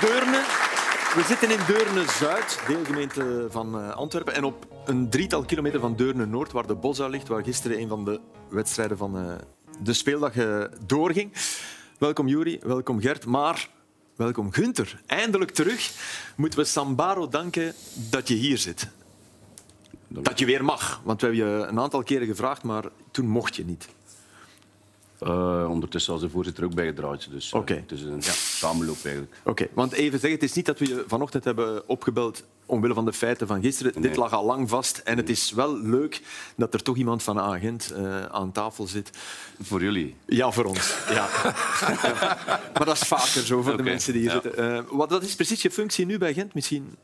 Deurne. We zitten in Deurne-Zuid, deelgemeente van eh, Antwerpen. En op een drietal kilometer van Deurne-Noord, waar de Bosa ligt, waar gisteren een van de wedstrijden van eh, de speeldag eh, doorging. Welkom Juri, welkom Gert, maar welkom Gunther. Eindelijk terug moeten we Sambaro danken dat je hier zit. Dat je weer mag, want we hebben je een aantal keren gevraagd, maar toen mocht je niet. Uh, ondertussen als de voorzitter ook bijgedraaid. Dus uh, Oké. het is een ja, samenloop eigenlijk. Oké, want even zeggen, het is niet dat we je vanochtend hebben opgebeld omwille van de feiten van gisteren. Nee. Dit lag al lang vast en het is wel leuk dat er toch iemand van agent eh, aan tafel zit. Voor jullie. Ja, voor ons. Ja. maar dat is vaker zo voor de mensen die hier ja. zitten. Eh, wat, is precies je functie nu bij Gent? Misschien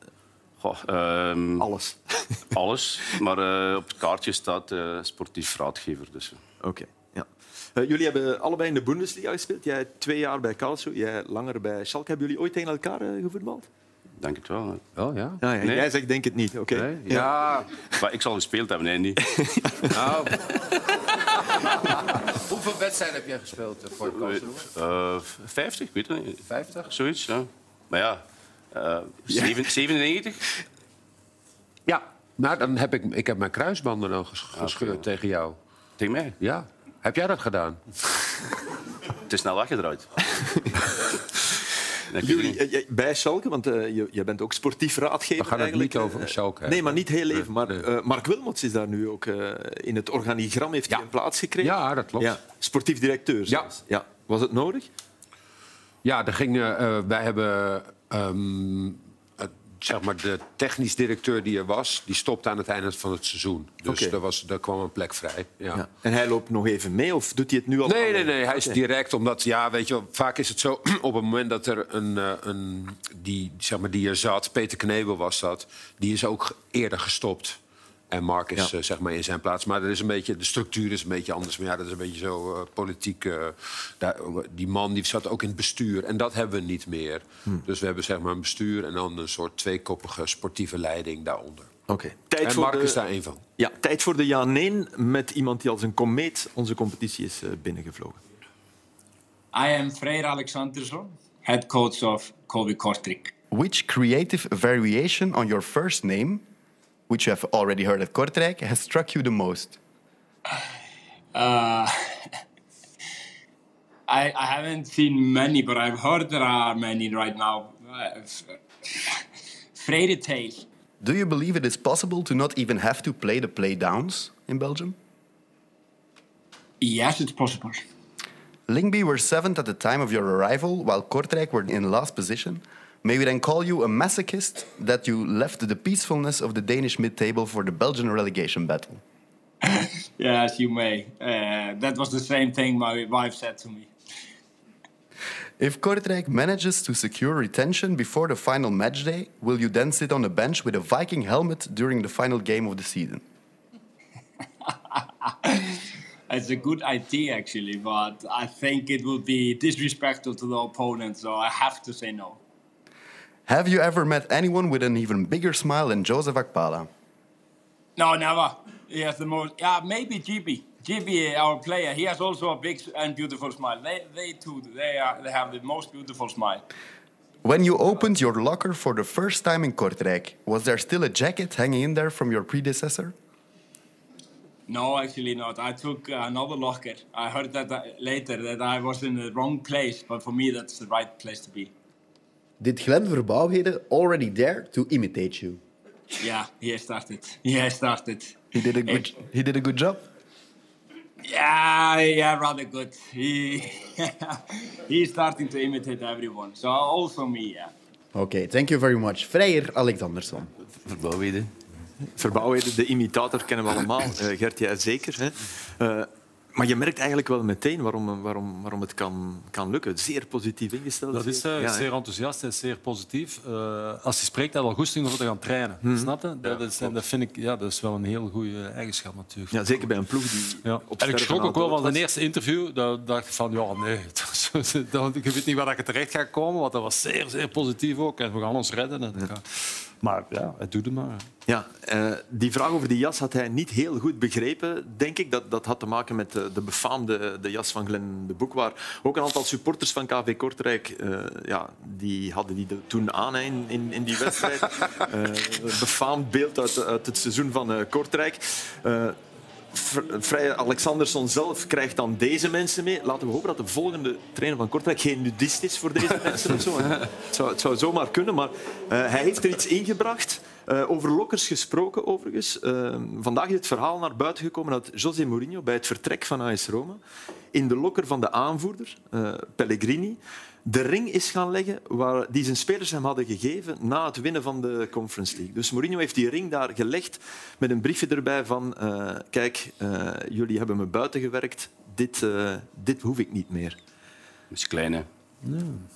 Goh, ehm, alles. alles. Maar eh, op het kaartje staat eh, sportief raadgever. Dus. Oké. Ja. Eh, jullie hebben allebei in de Bundesliga gespeeld. Jij twee jaar bij Karlsruhe, jij langer bij Schalke. Hebben jullie ooit tegen elkaar eh, gevoetbald? Denk het wel. Oh ja? Ja, ja, Nee. Jij zegt denk het niet. Oké. Nee? Ja. Maar ik zal gespeeld hebben, nee, niet. Nou. Hoeveel wedstrijden heb jij gespeeld eh, voor Karlsruhe? Eh 50, ik weet het niet. 50? Zoiets, ja. Maar ja, eh, zeven- 97? Ja. Nou, dan heb ik, ik heb mijn kruisbanden dan ges- gescheurd tegen jou. Tegen mij. Ja. Heb jij dat gedaan? Het is snel weggedraaid. Jullie, eh, jij- bij Schalke, want eh, je, jij bent ook sportief raadgever. We gaan het eigenlijk, niet over eh, Schalke Nee, maar niet heel even. Maar eh, Mark Wilmots is daar nu ook eh, in het organigram, heeft hij Ja. een plaats gekregen. Ja, dat klopt. Ja, sportief directeur zelfs. Ja. Was het nodig? Ja, er ging, eh, eh, wij hebben ehm, zeg maar de technisch directeur die er was, die stopte aan het einde van het seizoen. Dus er, was, er kwam een plek vrij. Ja. Ja. En hij loopt nog even mee, of doet hij het nu al? Nee, nee, nee. Hij is direct omdat, ja, weet je wel, vaak is het zo op het moment dat er een, eh, een die, zeg maar, die er zat, Peter Knebel was dat, die is ook eerder gestopt. En Mark is Ja. eh, zeg maar in zijn plaats. Maar er is een beetje, de structuur is een beetje anders. Maar ja, dat is een beetje zo eh, politiek. eh, daar, die man die zat ook in het bestuur. En dat hebben we niet meer. Dus we hebben zeg maar een bestuur en dan een soort tweekoppige sportieve leiding daaronder. Oké. Tijd, En voor Mark de... is daar één van. ja, tijd voor de ja-nee met iemand die als een komeet onze competitie is binnengevlogen. I am Freyr Alexandersson, head coach of Kobe Kortrijk. Which creative variation on your first name, which you have already heard at Kortrijk, has struck you the most? Uh, I, I haven't seen many, but I've heard there are many right now. Freyre Tail. Do you believe it is possible to not even have to play the playdowns in Belgium? Yes, it's possible. Lingby were seventh at the time of your arrival, while Kortrijk were in last position. May we then call you a masochist that you left the peacefulness of the Danish mid-table for the Belgian relegation battle? Yes, you may. Uh, that was the same thing my wife said to me. If Kortrijk manages to secure retention before the final match day, will you then sit on the bench with a Viking helmet during the final game of the season? It's a good idea, actually, but I think it would be disrespectful to the opponent, so I have to say no. Have you ever met anyone with an even bigger smile than Joseph Akpala? No, never. He has the most. Yeah, maybe GB. GB, our player, he has also a big and beautiful smile. They, they too, they are, they have the most beautiful smile. When you opened your locker for the first time in Kortrijk, was there still a jacket hanging in there from your predecessor? No, actually not. I took another locker. I heard that uh, later that I was in the wrong place, but for me, that's the right place to be. Did Glenn Verbouwheden already dare to imitate you? Yeah, he started. He started. He did a good, he did a good job. Yeah, yeah, rather good. He he's starting to imitate everyone. So also me, yeah. Okay, thank you very much. Freyr Alexandersson. Verbouwheden. Verbouwheden, de imitator kennen we allemaal. Eh, Gert, jij zeker. Hè? Eh, maar je merkt eigenlijk wel meteen waarom, waarom, waarom het kan, kan lukken. Zeer positief ingesteld. Dat is eh, Ja, hè? zeer enthousiast en zeer positief. Eh, als hij spreekt, hij wel goesting om te gaan trainen. Snap je? Dat, is, en dat vind ik ja, dat is wel een heel goede eigenschap natuurlijk. Ja, zeker bij een ploeg die Ja. op En ik schrok ook wel van het eerste interview. Dat dacht ik van, ja, nee. Ik weet niet waar ik terecht ga komen, want dat was zeer, zeer positief ook. En we gaan ons redden. En Maar ja, hij doet het maar. Ja, eh, die vraag over die jas had hij niet heel goed begrepen, denk ik. Dat, dat had te maken met de, de befaamde de jas van Glenn de Boek, waar ook een aantal supporters van KV Kortrijk eh, ja, die hadden die toen aan in, in, in die wedstrijd. Eh, een befaamd beeld uit, uit het seizoen van eh, Kortrijk. Fr- Vrije Alexandersson zelf krijgt dan deze mensen mee. Laten we hopen dat de volgende trainer van Kortrijk geen nudist is voor deze mensen. Of zo. Het, zou, zou zomaar kunnen, maar eh, hij heeft er iets ingebracht. Eh, over lokkers gesproken, overigens. Eh, vandaag is het verhaal naar buiten gekomen dat José Mourinho bij het vertrek van AS Roma in de lokker van de aanvoerder, Pellegrini, de ring is gaan leggen waar, die zijn spelers hem hadden gegeven na het winnen van de Conference League. Dus Mourinho heeft die ring daar gelegd met een briefje erbij van eh, kijk, eh, jullie hebben me buiten gewerkt, dit, eh, dit hoef ik niet meer. Dat is klein, hè.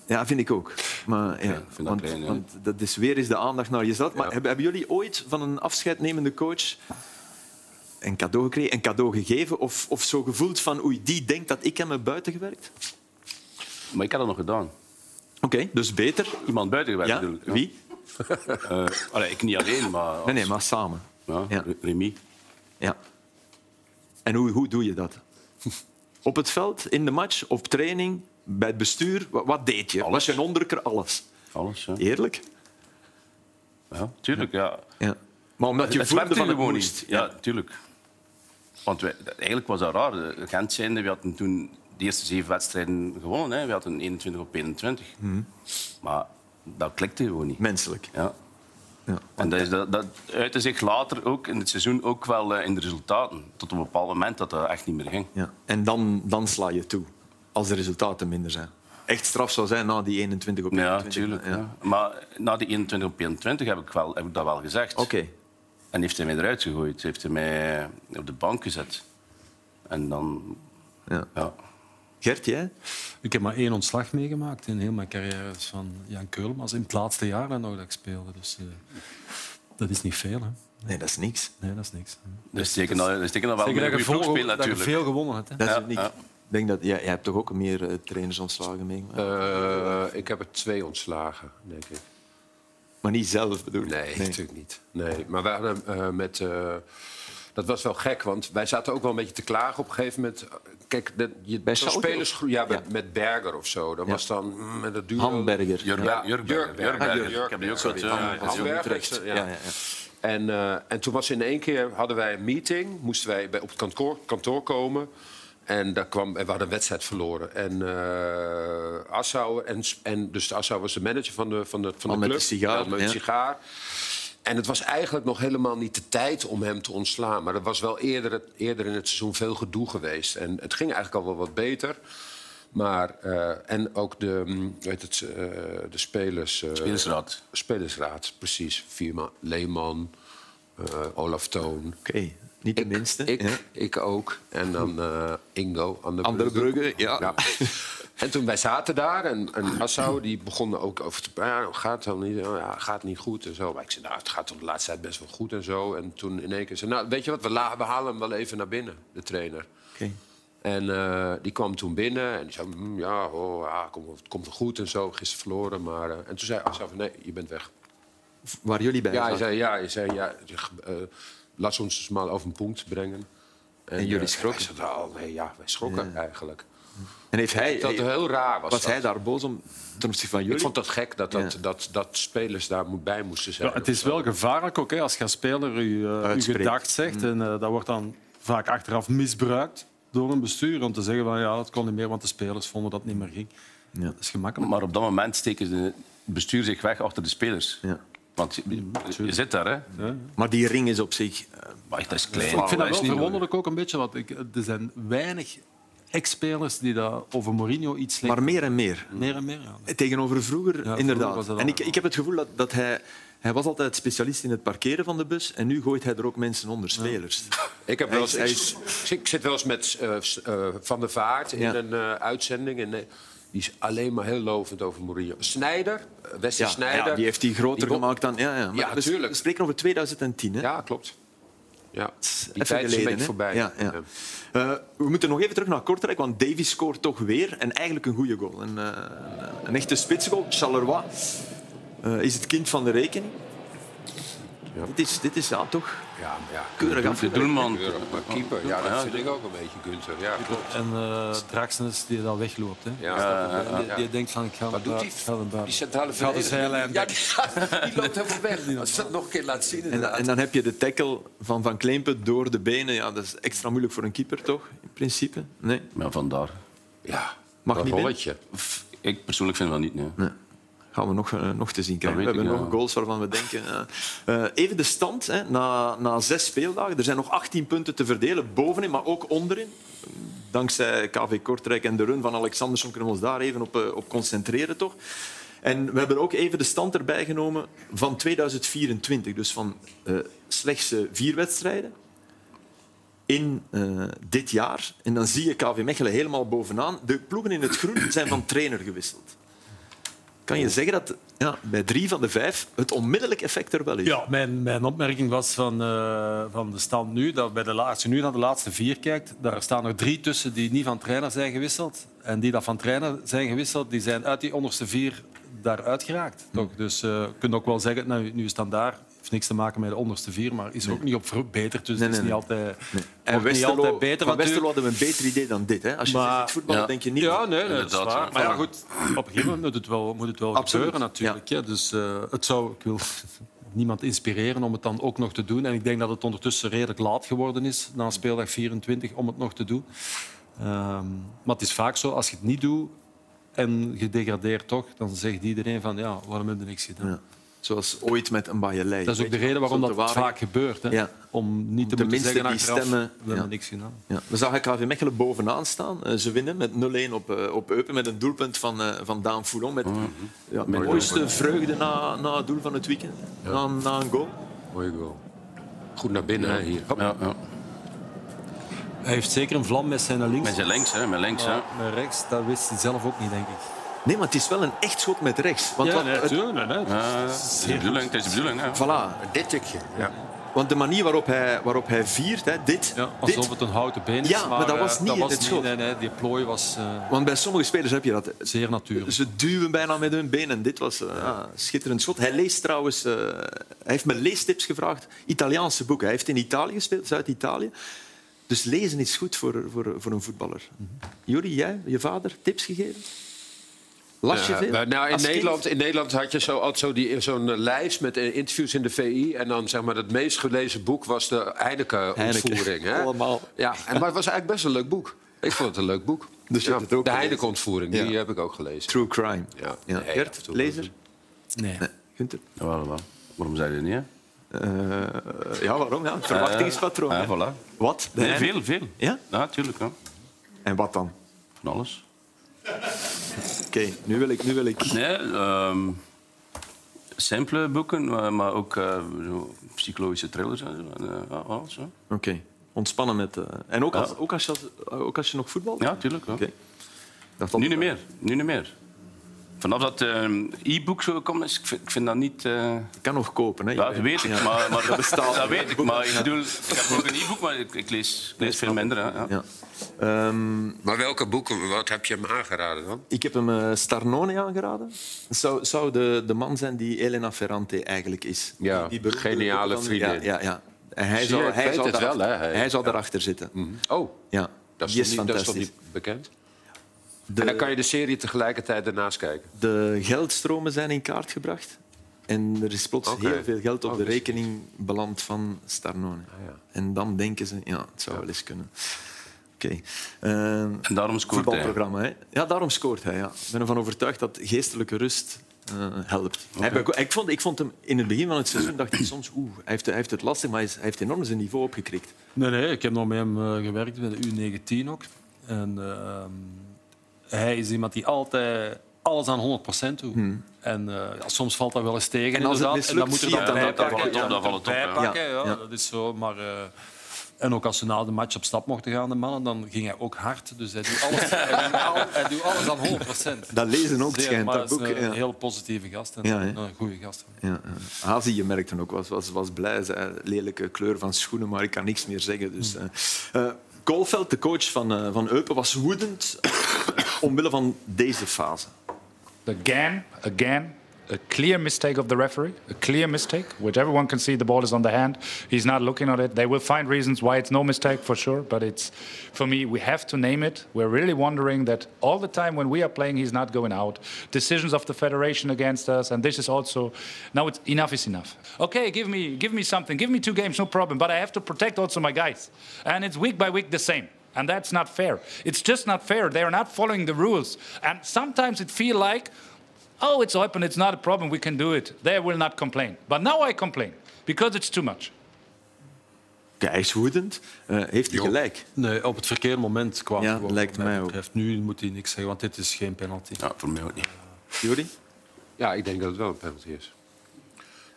Ja, vind ik ook. Maar, ja, ik vind dat want, klein, hè. want dat is weer eens de aandacht naar jezelf. Maar hebben, hebben jullie ooit van een afscheidnemende coach een cadeau gekregen, een cadeau gegeven of, of zo gevoeld van oei, die denkt dat ik hem heb buiten gewerkt? Maar ik heb dat nog gedaan. Oké, dus beter. Iemand buiten gewerkt, Ja? ja. Wie? Allee, ik niet alleen, maar... als- Nee, nee, maar samen. Ja, Ja. Remy. Ja. En hoe, hoe doe je dat? Op het veld, in de match, op training, bij het bestuur? Wat, wat deed je? Alles. Was je een onderdrukker? Alles. Alles, ja. Eerlijk? Ja, tuurlijk, ja. Ja. Maar omdat je het voelde van gewoon moest. Ja, tuurlijk. Want wij, eigenlijk was dat raar. De Gent zijnde, we hadden toen de eerste zeven wedstrijden gewonnen. Hè. We hadden 21 op 21. Mhm. Maar dat klikte gewoon niet. Menselijk. Ja. Ja. En dat, is, dat, dat uitte zich later ook in het seizoen ook wel eh, in de resultaten. Tot op een bepaald moment dat dat echt niet meer ging. Ja. En dan, dan sla je toe, als de resultaten minder zijn. Echt straf zou zijn na die 21 op Ja, 21. tuurlijk. Ja. Maar na die 21 op 21 heb ik, wel, heb ik dat wel gezegd. Oké. En heeft hij mij eruit gegooid. Heeft hij mij op de bank gezet. En dan... Ja. Ja. Gert, jij? Ik heb maar één ontslag meegemaakt in heel mijn carrière dat van Jan Keulmans. In het laatste jaar nog dat ik speelde. Dus eh, dat is niet veel. Hè. Nee, dat is niks. Nee, dat is niks. Dat is zeker nog, dat is zeker nog wel Zeker een dat goede ploeg spelen, dat je natuurlijk. veel gewonnen hebt. Hè. Dat is Ja, het niet. ja. Ik denk dat, jij, jij hebt toch ook meer eh, trainers ontslagen meegemaakt? Eh, ik heb er twee ontslagen, denk ik. maar niet zelf, bedoel ik. Nee, natuurlijk niet. Nee, maar we hadden eh, met... dat was wel gek, want wij zaten ook wel een beetje te klagen op een gegeven moment. Kijk, de, je, Bij spelers, ja, met, Ja. met Berger of zo. Dat Ja. was dan mm, met dat duo... Hamburger. Jurgen Ja, Jurgen Jurgen Jurgen Berger. Berger. Ik heb die ook ja. Hamburger. Hamburger, Utrecht, Utrecht. ja. Ja, ja, ja. En, eh, en toen was in één keer hadden wij een meeting, moesten wij bij, op het kantoor, kantoor komen. En daar kwam, en we hadden een wedstrijd verloren. En eh Assauer, en, en dus Assauer was de manager van de, van de, van de Al met club. de sigaar, Ja, met de ja. sigaar. En het was eigenlijk nog helemaal niet de tijd om hem te ontslaan. Maar er was wel eerder, eerder in het seizoen veel gedoe geweest. En het ging eigenlijk al wel wat beter. Maar, eh, en ook de, weet het, eh, de spelers... eh, Spelersraad. Spelersraad, precies. Vierma, Leeman, eh, Olaf Toon. Oké, niet de Ik, minste. ik, ja. ik ook. En dan eh, Ingo aan de Andere Brugge, ja. En toen wij zaten daar en, en Assau die begonnen ook over te praten. Ja, gaat het niet? Oh, ja, gaat niet goed en zo. Maar ik zei, nou, het gaat toch de laatste tijd best wel goed en zo. En toen in één keer zei, nou, weet je wat, we, la- we halen hem wel even naar binnen, de trainer. Oké. En eh, die kwam toen binnen en die zei, "Mm, ja, oh, ja komt, het komt wel goed en zo. Gisteren verloren, maar... eh," en toen zei Assau van, nee, je bent weg. Waar jullie bij Ja, hij zei, ja, hij zei, ja, eh, laat ons dus maar over een punt brengen. En jullie eh, schrokken? oh, nee, ja, wij schrokken eigenlijk. En heeft hij, Dat heel raar was was dat. hij daar boos om ten opzichte van jullie? Ik vond dat gek dat, dat, Ja. dat, dat spelers daar moet- bij moesten zijn. Ja, het is wel gevaarlijk ook hè, als je als speler je, uh, je Uitspreekt. gedacht zegt. En eh, dat wordt dan vaak achteraf misbruikt door een bestuur om te zeggen van ja, het kon niet meer, want de spelers vonden dat het niet meer ging. Ja. Dat is gemakkelijk. Maar op dat moment steken de- het bestuur zich weg achter de spelers. Ja. Want je, je zit daar, hè. Maar die ring is op zich... eh, Maar dat is klein. ik vind dat wel verwonderlijk ook een beetje, want ik, er zijn weinig ex-spelers die dat over Mourinho iets slecht... Maar meer en meer. meer en meer, ja. Tegenover vroeger, vroeger inderdaad. was dat en ik, ik heb het gevoel dat, dat hij... Hij was altijd specialist in het parkeren van de bus en nu gooit hij er ook mensen onder, spelers. Ik, heb wel eens, Hij ik, is- ik zit wel eens met eh, eh, Van der Vaart in Ja. een eh, uitzending. En, die is alleen maar heel lovend over Mourinho. Snijder, Wesley Ja, Snijder. ja, die heeft die groter die gemaakt dan... Ja, ja. Maar Ja, we, tuurlijk. we spreken over 2010. Hè? Ja, klopt. Ja. Die tijd is geleden, hè? voorbij. Ja, ja. Eh, we moeten nog even terug naar Kortrijk, want Davy scoort toch weer. En eigenlijk een goede goal. Een, eh, een echte spitsgoal. Charleroi eh, is het kind van de rekening. Dit is, dit is ja, toch Ja, maar ja. keurig De afgewerkt. doelman. Maar keeper, ja, dat vind ik ook een beetje Gunther. Ja, klopt. En eh Draxners die dan wegloopt. Hè. Ja, die, die denkt van ik ga Wat naar doet die, die centrale de verdediger? zijlijn Ja, die, gaat- die loopt helemaal weg. Als dat nog een keer laat zien, En, dan heb je de tackle van Van Kleempen door de benen. Ja, dat is extra moeilijk voor een keeper, toch? In principe. Nee, Ja, vandaar. Ja, Mag dat niet rolletje. Ik persoonlijk vind dat niet. Nee. nee. Gaan we nog, eh, nog te zien krijgen. We hebben ik, nog ja. goals waarvan we denken... ja. Eh, even de stand. Hè, na, na zes speeldagen. Er zijn nog 18 punten te verdelen. Bovenin, maar ook onderin. Dankzij KV Kortrijk en de run van Alexandersson kunnen we ons daar even op, eh, op concentreren. Toch? En we hebben ook even de stand erbij genomen van 2024. Dus van eh, slechts eh, vier wedstrijden in eh, dit jaar. En dan zie je KV Mechelen helemaal bovenaan. De ploegen in het groen zijn van trainer gewisseld. Kan je zeggen dat ja, bij drie van de vijf het onmiddellijk effect er wel is? Ja, mijn, mijn opmerking was van, eh, van de stand nu, dat bij de als je nu naar de laatste vier kijkt, daar staan er drie tussen die niet van trainer zijn gewisseld. En die dat van trainer zijn gewisseld, die zijn uit die onderste vier daaruit geraakt. Toch? Dus eh, je kunt ook wel zeggen, nou, nu is daar, heeft niks te maken met de onderste vier, maar is er ook niet op verbeterd. Dus Nee, is niet altijd, Nee. en niet Westerlo, altijd beter van natuurlijk. Westerlo hadden we een beter idee dan dit. Hè? Als je Maar- zegt voetballen, Ja. denk je niet... Ja, nee, nee, dat is Inderdaad, waar. ja. Maar ja, goed, op een gegeven moment moet het wel, moet het wel Absoluut, gebeuren natuurlijk. hè. Dus eh, het zou, ik wil niemand inspireren om het dan ook nog te doen. En ik denk dat het ondertussen redelijk laat geworden is, na speeldag 24, om het nog te doen. Ehm, maar het is vaak zo, als je het niet doet en je degradeert toch, dan zegt iedereen van ja, waarom heb je niks gedaan? Ja. Zoals ooit met een Bajelei. Dat is ook de reden waarom dat vaak gebeurt. Hè? Ja. Om niet te De moeten zeggen die achteraf, stemmen, we hebben ja. niks gedaan. Ja. We zagen KV Mechelen bovenaan staan. Eh, ze winnen met 0-1 op, eh, op Eupen met een doelpunt van, eh, van Daan Foulon. Met ja, de mooiste vreugde na, na het doel van het weekend. Na, na een goal. Mooie goal. Goed naar binnen, hè, hier. Hop. Ja, ja. Hij heeft zeker een vlam met zijn links. Met zijn links, hè. Met links, hè. Met rechts, dat wist hij zelf ook niet, denk ik. Nee, maar het is wel een echt schot met rechts. Want, wat- het- nee, nee. Ja, dat is de bedoeling. Het is de bedoeling, hè. voilà. Dit tikje. Ja. Want de manier waarop hij, waarop hij viert, hè, dit, Ja, alsof dit. het een houten been is. Ja, maar dat eh, was niet het schot. Nee, nee, die plooi was eh, Want bij sommige spelers heb je dat. zeer natuurlijk. Ze duwen bijna met hun benen. En dit was eh, ja, een schitterend schot. Hij leest trouwens... eh, hij heeft me leestips gevraagd. Italiaanse boeken. Hij heeft in Italië gespeeld, Zuid-Italië. Dus lezen is goed voor, voor, voor een voetballer. Juri, jij, je vader, tips gegeven? Las je Ja, veel? maar nou, in, kind? Nederland, in Nederland had je zo, altijd zo die- zo'n eh, lijst met eh, interviews in de VI. En dan zeg maar, het meest gelezen boek was de Heineken-ontvoering. hè? Allemaal. Ja, en, maar het was eigenlijk best een leuk boek. Ik vond het een leuk boek. Dus Ja, hebt het ook de? Heineken-ontvoering, die heb ik ook gelezen. True crime. Ja. Ja. Nee, Gert, lezer? Nee. Nee. Gunther? Ja, wel, wel. Waarom zei je dat niet, hè? Eh, ja, waarom? Ja, het verwachtingspatroon. Voilà. Wat? Nee, Heineken? veel, veel. Ja? Ja, natuurlijk. En wat dan? Van alles. Oké, nu wil ik... Nu wil ik... Nee, ehm, simpele boeken, maar, maar ook eh, zo psychologische thrillers en zo. En, eh, alles. Oké, ontspannen met... eh, En ook als, Ja. ook, als je, ook als je nog voetbalt? Ja, tuurlijk. Ja. Dat- Nu niet meer. Nu niet meer. Vanaf dat ehm, e-book zo komt, is, ik, vind, ik vind dat niet... eh, Je kan nog kopen, hè? ja, dat weet ik. Ja. Maar, maar dat bestaat. Dat weet ik. Maar ik bedoel, ik heb ook een e-book, maar ik, ik lees, ik lees veel minder. Hè, ja. Ja. Ehm, Maar welke boeken, wat heb je hem aangeraden dan? ik heb hem eh, Starnone aangeraden. Zou, zou de, de man zijn die Elena Ferrante eigenlijk is. Ja, Die- die geniale van- vriendin. Ja, ja, ja. En hij ik hij daarachter, wel, hè, hij- hij zou daarachter zitten. Oh, Ja, dat is, die toch is niet, dat is toch niet bekend? De, En dan kan je de serie tegelijkertijd ernaast kijken. de geldstromen zijn in kaart gebracht. En er is plots heel veel geld op Oh, de ik rekening beland van Starnone. ja. En dan denken ze, ja, het zou wel eens kunnen. Oké. Ehm, En daarom scoort hij. voetbalprogramma. Hè? Ja, daarom scoort hij. Ja. Ik ben ervan overtuigd dat geestelijke rust eh, helpt. Hij ik, vond, ik vond hem in het begin van het seizoen dacht ik soms, oeh, hij heeft, hij heeft het lastig, maar hij, is- hij heeft enorm zijn niveau opgekrikt. Nee, nee, ik heb nog met hem eh, gewerkt bij de U19 ook. En ehm, hij is iemand die altijd alles aan 100% doet. En eh, ja, soms valt dat wel eens tegen. En als het inderdaad. en dan moet er zie dan je het dan valt het op, dan valt het op, ja. Ja, Ja, ja. dat is zo. Maar, eh, en ook als ze na de match op stap mochten gaan, de mannen, dan ging hij ook hard. Dus hij doet alles, hij doet al- hij doet alles aan 100%. Dat lezen ook Zeer, schijnt, maar dat boek. is een Ja. heel positieve gast en Ja, hè? een goede gast. Ja, je merkte ook, was, was, was blij. Zei, lelijke kleur van schoenen, maar ik kan niks meer zeggen. Dus, eh eh, Koolveld, de coach van, eh, van Eupen, was woedend omwille van deze fase. Again, again, a clear mistake of the referee, a clear mistake, which everyone can see the ball is on the hand. He's not looking at it. They will find reasons why it's no mistake for sure, but it's for me we have to name it. We're really wondering that all the time when we are playing, he's not going out. Decisions of the federation against us, and this is also now it's enough is enough. Okay, give me give me something, give me two games, no problem, but I have to protect also my guys, and it's week by week the same. And that's not fair. It's just not fair. They are not following the rules. And sometimes it feel like, oh, it's open, it's not a problem, we can do it. They will not complain. But now I complain because it's too much. Hij is woedend. Eh, heeft hij gelijk? Nee, op het verkeerde moment kwam Ja, lijkt mij ook. Nu moet hij niks zeggen, want dit is geen penalty. Ja, voor mij ook niet. Jori? Ja, ik denk dat het wel een penalty is.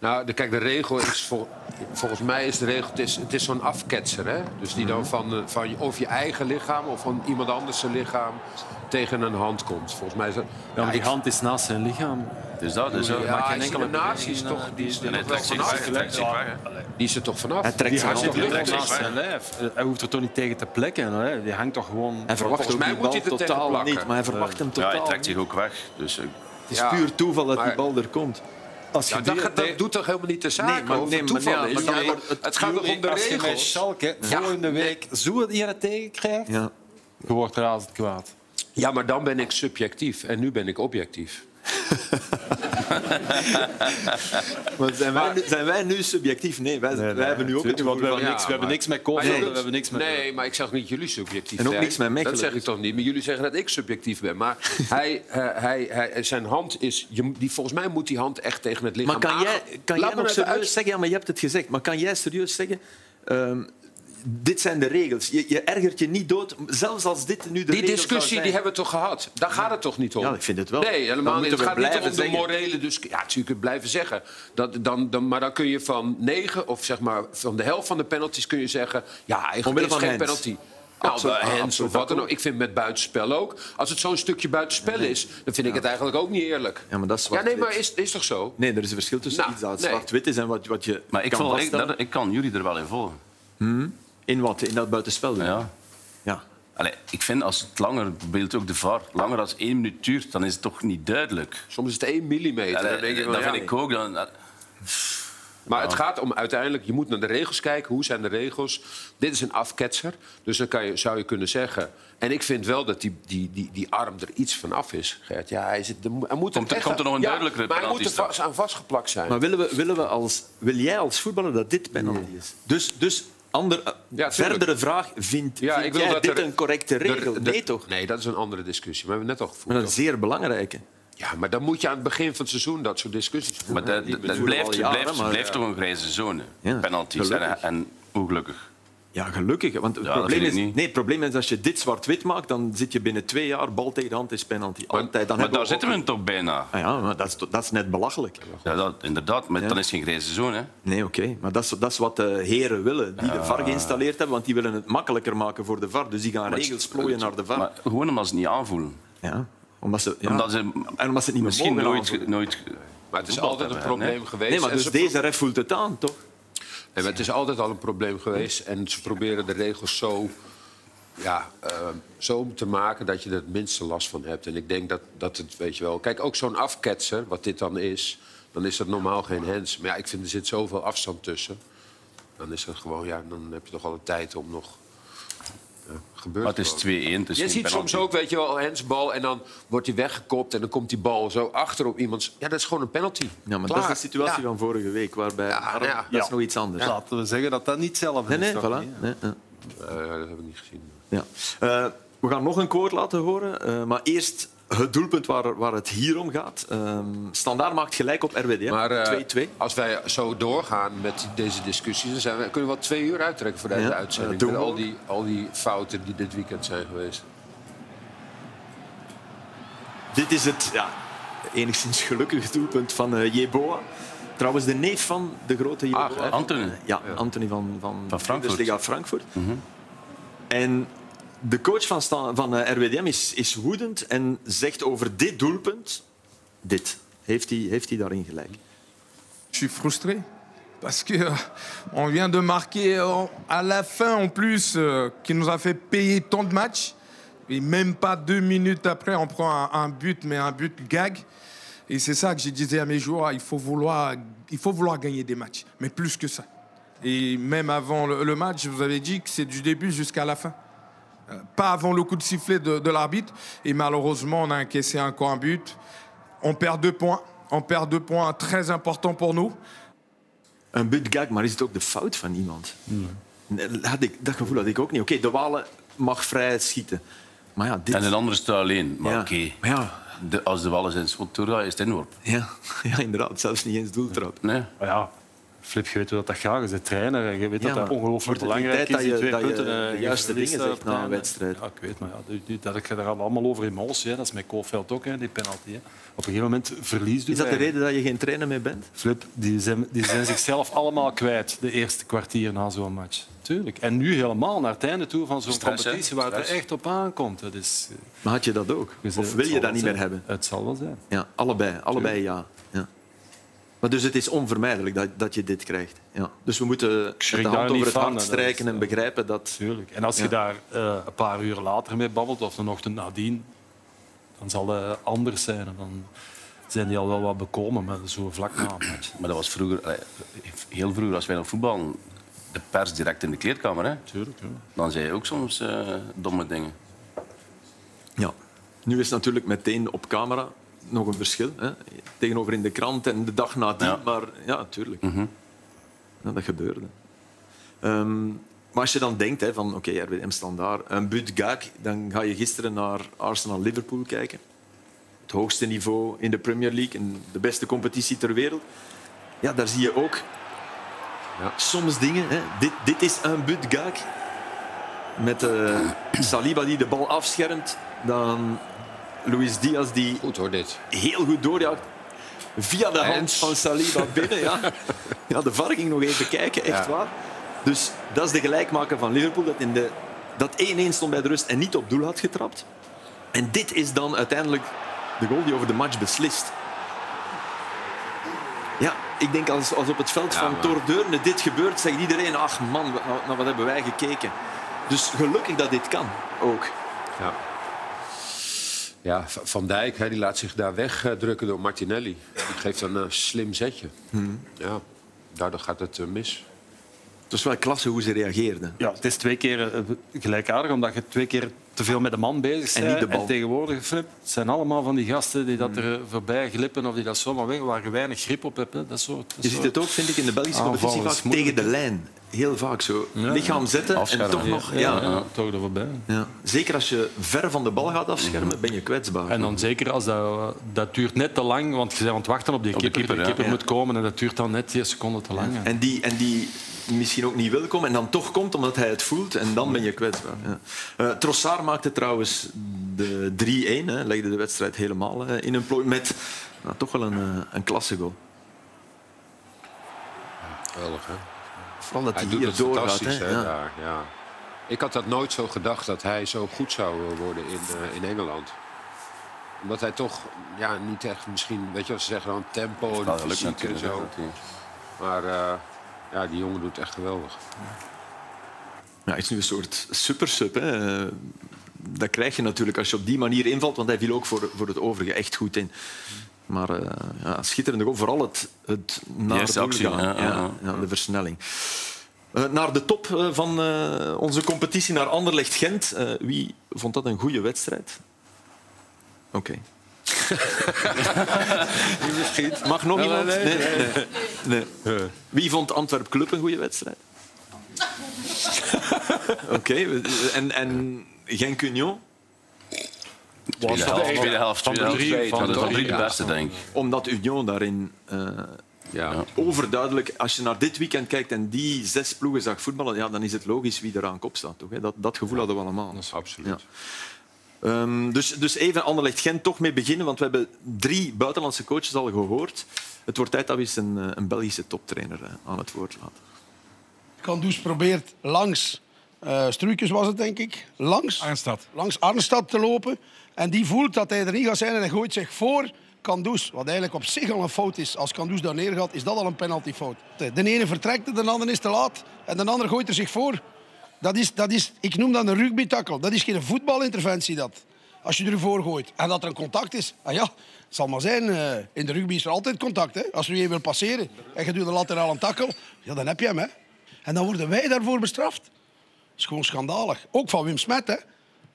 Nou, de, kijk, de regel is... vol- volgens mij is de regel... Het is, het is zo'n afketser, hè? Dus die dan van, eh, van of je eigen lichaam of van iemand anders zijn lichaam tegen een hand komt. Volgens mij is dat... Ja, maar die ik- hand is naast zijn lichaam. Dus dat, dus dat. Ja, maakt geen is enkele is beweging, toch, eh, die is er zich vanaf. weg, hij trekt zich weg. hè. Die is er toch vanaf? Hij trekt zijn hand naast zijn lijf. Eh, Hij hoeft er toch niet tegen te plekken. Hè? Die hangt toch gewoon... Hij verwacht Volgens mij die moet bal hij er totaal niet, maar hij verwacht hem Ja, totaal hij trekt zich ook weg. Dus eh, Het is Ja, puur toeval dat die bal er komt. Als Ja, dat, gaat- dat doet toch helemaal niet de zaak Nee, maar- nee, het maar- toeval ja, is? maar Ja, dan- maar het gaat toch om de Als je regels? Schalke volgende week zo hier tegen krijgt, Ja. je wordt razend kwaad. Ja, maar dan ben ik subjectief en nu ben ik objectief. Maar zijn, wij, nu- zijn wij nu subjectief? Nee, wij, wij hebben nu ook het want we hebben niks, we hebben niks met Maar COVID, jullie- we hebben niks met... Nee, maar ik zeg niet jullie subjectief En ook niks met Mechelen, Dat zeg ik toch niet. Maar jullie zeggen dat ik subjectief ben. Maar hij, eh, hij, hij, zijn hand is... Je, die, volgens mij moet die hand echt tegen het lichaam Maar kan jij, kan Laat jij nog serieus uit- zeggen... Ja, maar je hebt het gezegd. Maar kan jij serieus zeggen... ehm, dit zijn de regels. Je, je ergert je niet dood, zelfs als dit nu de Die regels discussie zou die zijn. hebben we toch gehad? Daar gaat het toch niet om? Ja, ik vind het wel. Nee, helemaal niet. Het we gaat niet blijven om de morele discussie. Ja, natuurlijk blijven zeggen. Dat, dan, dan, maar dan kun je van negen, of zeg maar van de helft van de penalties kun je zeggen... ja, eigenlijk is geen hands. penalty. Absoluut, Nou, hands absoluut, of wat dan ook. Ik vind met buitenspel ook. Als het zo'n stukje buitenspel is, dan vind ik het eigenlijk ook niet eerlijk. Ja, maar dat is Ja, nee, maar is, is toch zo? Nee, er is een verschil tussen Nou, iets dat nee. zwart-wit is en wat, wat je maar ik, kan vond, ik, vaststellen. dat, ik kan jullie er wel in volgen. In wat? In dat buitenspel? doen? Ja. ja. Allee, ik vind als het langer, bijvoorbeeld ook de VAR, langer dan één minuut duurt, dan is het toch niet duidelijk. Soms is het één millimeter. Dan denk je van, dat ja. vind ik ook. Dan, Maar het gaat om uiteindelijk, je moet naar de regels kijken. Hoe zijn de regels? Dit is een afketser. Dus dan kan je, zou je kunnen zeggen. En ik vind wel dat die, die, die, die arm er iets van af is, Gert. Ja, hij, zit, er, moet- Komt er- echt- komt er nog een ja, duidelijkere Maar hij moet er vast, aan vastgeplakt zijn. Maar willen, we, willen we als, wil jij als voetballer dat dit penalty is? Dus, dus ander, Ja, verdere vraag, vindt, Ja, vind ik wil jij dat dit er- een correcte regel? nee, toch? Nee, dat is een andere discussie. Maar we hebben net al Maar gevoerd. een zeer belangrijke. Ja, maar dan moet je aan het begin van het seizoen dat soort discussies voeren. maar dat, blijft, al jaren, blijft, maar- blijft toch een grijze zone, Ja, penalties. En, gelukkig. en ongelukkig. Ja, gelukkig. Want het, Ja, probleem is, nee, het probleem is als je dit zwart-wit maakt, dan zit je binnen twee jaar bal tegen de hand is penalty. Altijd. Dan Maar daar zitten we toch bijna. Ah ja, maar dat is, dat is net belachelijk. Ja, dat, inderdaad, maar dan is het geen grijze zone. Hè. Nee, oké. Maar dat is, dat is wat de heren willen, die de VAR geïnstalleerd hebben. Want die willen het makkelijker maken voor de VAR. Dus die gaan regels plooien naar de VAR. Maar gewoon omdat ze het niet aanvoelen. ja, omdat ze, ja, Omdat ze en omdat ze het niet meer misschien mogen nooit, nooit Maar het is altijd een probleem geweest. Nee, maar dus ze deze ref voelt het aan, toch? Maar het is altijd al een probleem geweest. En ze proberen de regels zo, ja, eh, zo te maken dat je er het minste last van hebt. En ik denk dat, dat het, weet je wel... Kijk, ook zo'n afketser, wat dit dan is... dan is dat normaal geen hands. Maar ja, ik vind er zit zoveel afstand tussen. Dan is het gewoon, ja, dan heb je toch alle tijd om nog... Ja, gebeurt Maar het is 2-1. gewoon. het is Je ziet soms ook, weet je wel, handsbal en dan wordt hij weggekopt... en dan komt die bal zo achter op iemands... Ja, dat is gewoon een penalty. Ja, maar Klaar. dat is de situatie Ja. van vorige week, waarbij... Ja, Arm- ja. Dat is Ja. nog iets anders. Laten we zeggen dat dat niet hetzelfde Nee, is. nee, voilà. Nee, ja. Eh, dat heb ik niet gezien. Ja. Eh, we gaan nog een quote laten horen, eh, maar eerst het doelpunt waar, waar het hier om gaat. Ehm Standaard maakt gelijk op RWD? Maar eh, 2-2. als wij zo doorgaan met deze discussies, dan zijn we, kunnen we wel twee uur uittrekken voor deze Ja, uitzending. eh, doen Met al die, al die fouten die dit weekend zijn geweest. Dit is het ja, enigszins gelukkige doelpunt van eh Jeboa. Trouwens, de neef van de grote Jeboa. Hè? Anthony. Ja, Anthony van, van, Van Frankfurt. Frankfurt. En de coach van, Sta- van eh, RWDM is, is woedend en zegt over dit doelpunt dit. Heeft hij, heeft hij daarin? Je suis frustré parce que euh, on vient de marquer euh, à la fin en plus, euh, qui nous a fait payer tant de matchs. Et même pas deux minutes après, on prend un, un but, mais un but gag. Et c'est ça que je disais à mes joueurs, il faut vouloir, il faut vouloir gagner des matchs, mais plus que ça. Et même avant le, le match, je vous avais dit que c'est du début jusqu'à la fin. Euh, Pas avant le coup de sifflet de, de l'arbitre. Et malheureusement, on a encaissé encore un but. On perd deux points. On perd deux points très importants pour nous. Een budgag, maar is het ook de fout van iemand? Nee, Had ik, dat gevoel had ik ook niet. Oké, de Walen mag vrij schieten. Maar ja, dit... En een ander staat alleen. Maar Ja. oké, Maar ja, de- als de wallen zijn schot doorgaan, is het inworp. ja, ja, inderdaad. Zelfs niet eens doeltrap. Nee. Maar ja, Flip, je weet hoe dat, dat gaat. Je bent trainer en je weet Ja, dat dat ongelooflijk belangrijk tijd is. Die dat je- twee dat je punten. eh, de juiste dingen zegt na een wedstrijd? Ja, ik weet, maar ja, dat gaat er allemaal over emotie. Hè. Dat is met Koolveld ook, hè, die penalty. Hè. Op een gegeven moment verliest Is dat de reden dat je geen trainer meer bent? Flip, die zijn, die zijn zichzelf allemaal kwijt de eerste kwartier na zo'n match. Tuurlijk. En nu helemaal naar het einde toe van zo'n competitie waar het er echt op aankomt. Dat is, Maar had je dat ook? Of wil je dat niet meer hebben? Het zal wel zijn. Ja, allebei. Allebei ja. Maar dus het is onvermijdelijk dat, dat je dit krijgt. Ja. Dus we moeten de hand over het hart strijken is, en eh, begrijpen dat... Tuurlijk. En als je Ja. daar eh, een paar uur later mee babbelt of een ochtend nadien, dan zal het anders zijn. En dan zijn die al wel wat bekomen met zo'n vlak na. Maar dat was vroeger, allee, heel vroeger, als wij nog voetballen, de pers direct in de kleedkamer. Hè. Tuurlijk. Ja. Dan zei je ook soms eh, domme dingen. Ja. Nu is het natuurlijk meteen op camera nog een verschil. Hè? Tegenover in de krant en de dag nadien. Ja. Maar ja, natuurlijk. Ja, dat gebeurde. Ehm, maar als je dan denkt hè, van oké, RWDM standaard, een but Gag, dan ga je gisteren naar Arsenal-Liverpool kijken. Het hoogste niveau in de Premier League, en de beste competitie ter wereld. Ja, daar zie je ook Ja. soms dingen. Hè. Dit, dit is een but Gag. Met eh, Saliba die de bal afschermt. Dan Luis Diaz die Goed hoor, dit. heel goed doorjaagt. Via de hand van Saliba binnen. Ja. Ja, de VAR ging nog even kijken, echt Ja. waar. Dus dat is de gelijkmaker van Liverpool, dat in de dat 1-1 stond bij de rust en niet op doel had getrapt. En dit is dan uiteindelijk de goal die over de match beslist. Ja, ik denk als, als op het veld Ja, van Tordeurne dit gebeurt, zegt iedereen, ach man, wat- nou, nou, wat hebben wij gekeken. Dus gelukkig dat dit kan, ook. Ja. Ja, Van Dijk hè, die laat zich daar wegdrukken door Martinelli. Die geeft dan een slim zetje. Ja, daardoor gaat het eh, mis. Het was wel klasse hoe ze reageerden. Ja, het is twee keer eh, gelijkaardig, omdat je twee keer te veel met de man bezig En bent. niet de bal. tegenwoordig, Flip, het zijn allemaal van die gasten die dat er voorbij glippen of die dat zomaar weg, waar je weinig grip op hebt. Hè. Dat soort, dat Je ziet het ook, vind ik, in de Belgische competitie vaak tegen de lijn. Heel vaak zo. Ja. Lichaam zetten en toch nog... Ja, Ja, ja, toch er voorbij. Ja. Zeker als je ver van de bal gaat afschermen, ben je kwetsbaar. En dan zeker als dat, dat duurt net te lang, want je bent aan het wachten op die Op de keeper. de keeper moet komen en dat duurt dan net 10 seconden te lang. En die, en die misschien ook niet wil komen en dan toch komt omdat hij het voelt en dan ben je kwetsbaar. Ja. Eh, Trossard maakte trouwens de 3-1, hè, legde de wedstrijd helemaal eh, in een plooi met nou, toch wel een, eh, een klasse goal. Geweldig, hè? Vooral dat hij, Hij doet hier het doorgaat. fantastisch, Hè. hè, Ja. daar, ja. Ik had dat nooit zo gedacht dat hij zo goed zou worden in, eh, in Engeland. Omdat hij toch ja, niet echt misschien, weet je wat ze zeggen, dan tempo en fysiek en zo. Maar eh, ja, die jongen doet het echt geweldig. Ja, hij is nu een soort supersub. Hè. Eh, Dat krijg je natuurlijk als je op die manier invalt, want hij viel ook voor, voor het overige echt goed in. Maar eh, ja, schitterende goal. Vooral het, het naar doel actie, gaan. ja, ja, ja. ja, de versnelling. Eh, naar de top eh, van eh, onze competitie, naar Anderlecht-Gent. Eh, wie vond dat een goede wedstrijd? Oké. Mag nog iemand? Nee, nee, nee. Wie vond Antwerp Club een goede wedstrijd? Oké, en, en Genk Union? Tweede helft, tweede helft, Van de tweede drie, helft. van Van de drie de ja. beste, denk ik. Omdat Union daarin eh, Ja. overduidelijk, als je naar dit weekend kijkt en die zes ploegen zag voetballen, ja, dan is het logisch wie er aan kop staat. Toch, hè? Dat, dat gevoel hadden we allemaal. Absoluut. Ja. Ehm, dus, dus even Anderlecht-Gent toch mee beginnen, want we hebben drie buitenlandse coaches al gehoord. Het wordt tijd dat we eens een, eh, een Belgische toptrainer eh, aan het woord laten. Kandus probeert langs eh Struikens was het, denk ik. Langs Arnstad. langs Arnstad te lopen. En die voelt dat hij er niet gaat zijn en hij gooit zich voor Kandus. Wat eigenlijk op zich al een fout is. Als Kandus daar neergaat, is dat al een penaltyfout. De ene vertrekt, de andere is te laat. En de andere gooit er zich voor. Dat is, dat is, ik noem dat een rugby-tackle. Dat is geen voetbalinterventie. Dat. Als je ervoor gooit en dat er een contact is. Ah ja, het zal maar zijn, eh, in de rugby is er altijd contact. Hè? Als er je wil passeren en je doet een laterale takkel, ja, dan heb je hem. Hè? En dan worden wij daarvoor bestraft. Dat is gewoon schandalig. Ook van Wim Smet, hè.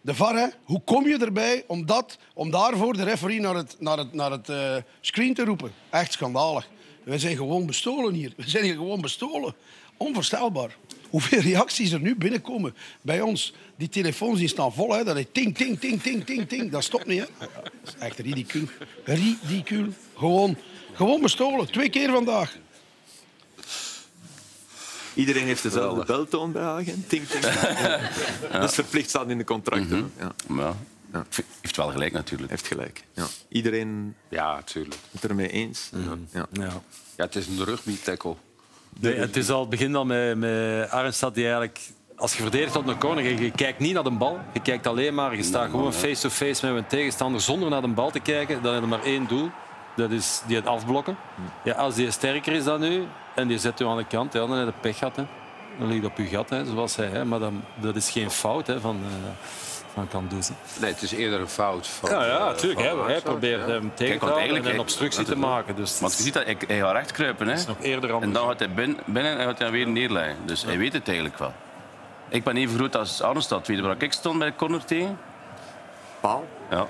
De VAR, hè. Hoe kom je erbij om, dat, om daarvoor de referee naar het, naar het, naar het eh, screen te roepen? Echt schandalig. We zijn gewoon bestolen hier. We zijn hier gewoon bestolen. Onvoorstelbaar. Hoeveel reacties er nu binnenkomen bij ons. Die telefoons die staan vol. Hè. Dat is ting, ting, ting, ting, ting, ting. Dat stopt niet. Hè. Dat is echt ridicuul. Ridicuul. Gewoon, gewoon bestolen. Twee keer vandaag. Iedereen heeft dezelfde beltoon bij Hagen. Ting, ting. Dat is verplicht staat in de contracten. ja. Maar ja. heeft wel gelijk natuurlijk. Heeft gelijk. Ja. Iedereen Ja, natuurlijk. het ermee eens. Ja. Ja. Ja, het is een rugby-tackle. Nee, het is al, het begint al met, met Arnstad die eigenlijk... Als je verdedigt op een corner, je, je kijkt niet naar de bal. Je kijkt alleen maar, je staat gewoon face-to-face met een tegenstander zonder naar de bal te kijken. Dan heb je maar één doel. Dat is die het afblokken. Ja, als die sterker is dan u en die zet u aan de kant, ja, dan heb je pech gehad. Hè. Dan ligt op uw gat, hè, zoals hij. Hè. Maar dan, dat is geen fout hè, van, uh, van. Nee, het is eerder een fout. Van, Ja, ja, eh, natuurlijk. van Hij, probeert ja. hem tegen te want houden eigenlijk- en een obstructie te maken. Dus Want je ziet dat hij, hij gaat recht kruipen. Hè? is nog eerder En dan gaat hij binnen, binnen en gaat hij weer neerleggen. Dus hij weet het eigenlijk wel. Ik ben even groot als Arnstad. Weet je waar ik stond bij de corner tegen? Paal. Ja.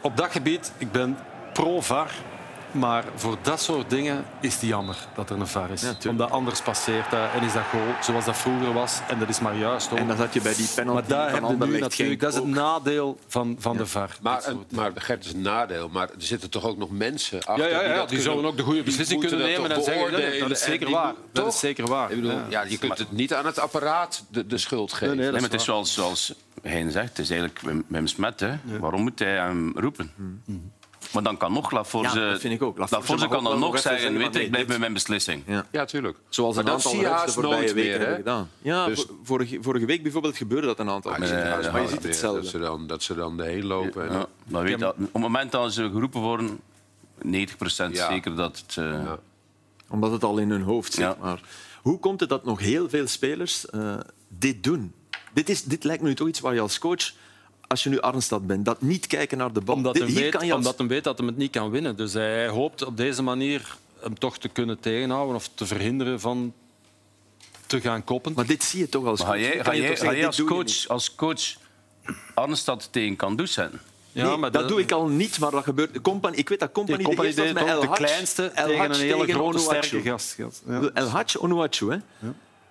Op dat gebied, ik ben pro-VAR. Maar voor dat soort dingen is het jammer dat er een VAR is. Omdat anders passeert dat en is dat goal zoals dat vroeger was. En dat is maar juist ook. En dan zat je bij die penalty maar daar van heb je nu Anderlecht natuurlijk... Dat is het nadeel van, van de VAR. Maar, een- maar Gert is een nadeel. Maar er zitten toch ook nog mensen achter Ja, ja, ja, dat die kunnen- zullen ook de goede die beslissing kunnen nemen en zeggen... Dat is en zeker die waar. Dat is zeker waar. Ik bedoel, Ja. ja, je kunt het niet aan het apparaat de, de schuld geven. nee, dat Nee, is maar het is zoals, zoals Hein zegt, het is eigenlijk Wim, Wim Smet. Hè. Waarom moet hij hem roepen? Maar dan kan nog Laforge, Ja, dat vind ik ook. Laforge mag kan dan nog zeggen, zeggen weet ik blijf bij mijn beslissing. Ja. Ja, tuurlijk. Zoals Maar een dat aantal zie je refs de haast voorbije nooit weken meer, hebben hè? gedaan. Ja, Dus- vo- vorige, vorige week bijvoorbeeld gebeurde dat een aantal Maar keer. ja, maar je ziet hetzelfde. Dat ze dan, dat ze dan erheen lopen. En, Ja, dan weet je, dat- op het moment dat ze geroepen worden, 90% Ja. zeker dat het... eh, Omdat het al in hun hoofd zit. Ja. Maar hoe komt het dat nog heel veel spelers eh, dit doen? Dit, is, dit lijkt me nu toch iets waar je als coach, als je nu Arnstad bent, dat niet kijken naar de bal. Omdat hij weet, kan je als- omdat hij weet dat hij het niet kan winnen. Dus hij, hoopt op deze manier hem toch te kunnen tegenhouden of te verhinderen van te gaan koppen. Maar dit zie je toch als ga coach. jij, Kan ga je jij, toch ga zeggen, jij dit als, coach, als coach Arnstad tegen Kandus zetten? ja, Nee, maar dat, doe ik al niet, maar dat gebeurt. Company, ik weet dat Company, Die company de, eerste deed was met El de kleinste El tegen een hele tegen grote, sterke gast. Ja. El Hadj Onuachu, hè?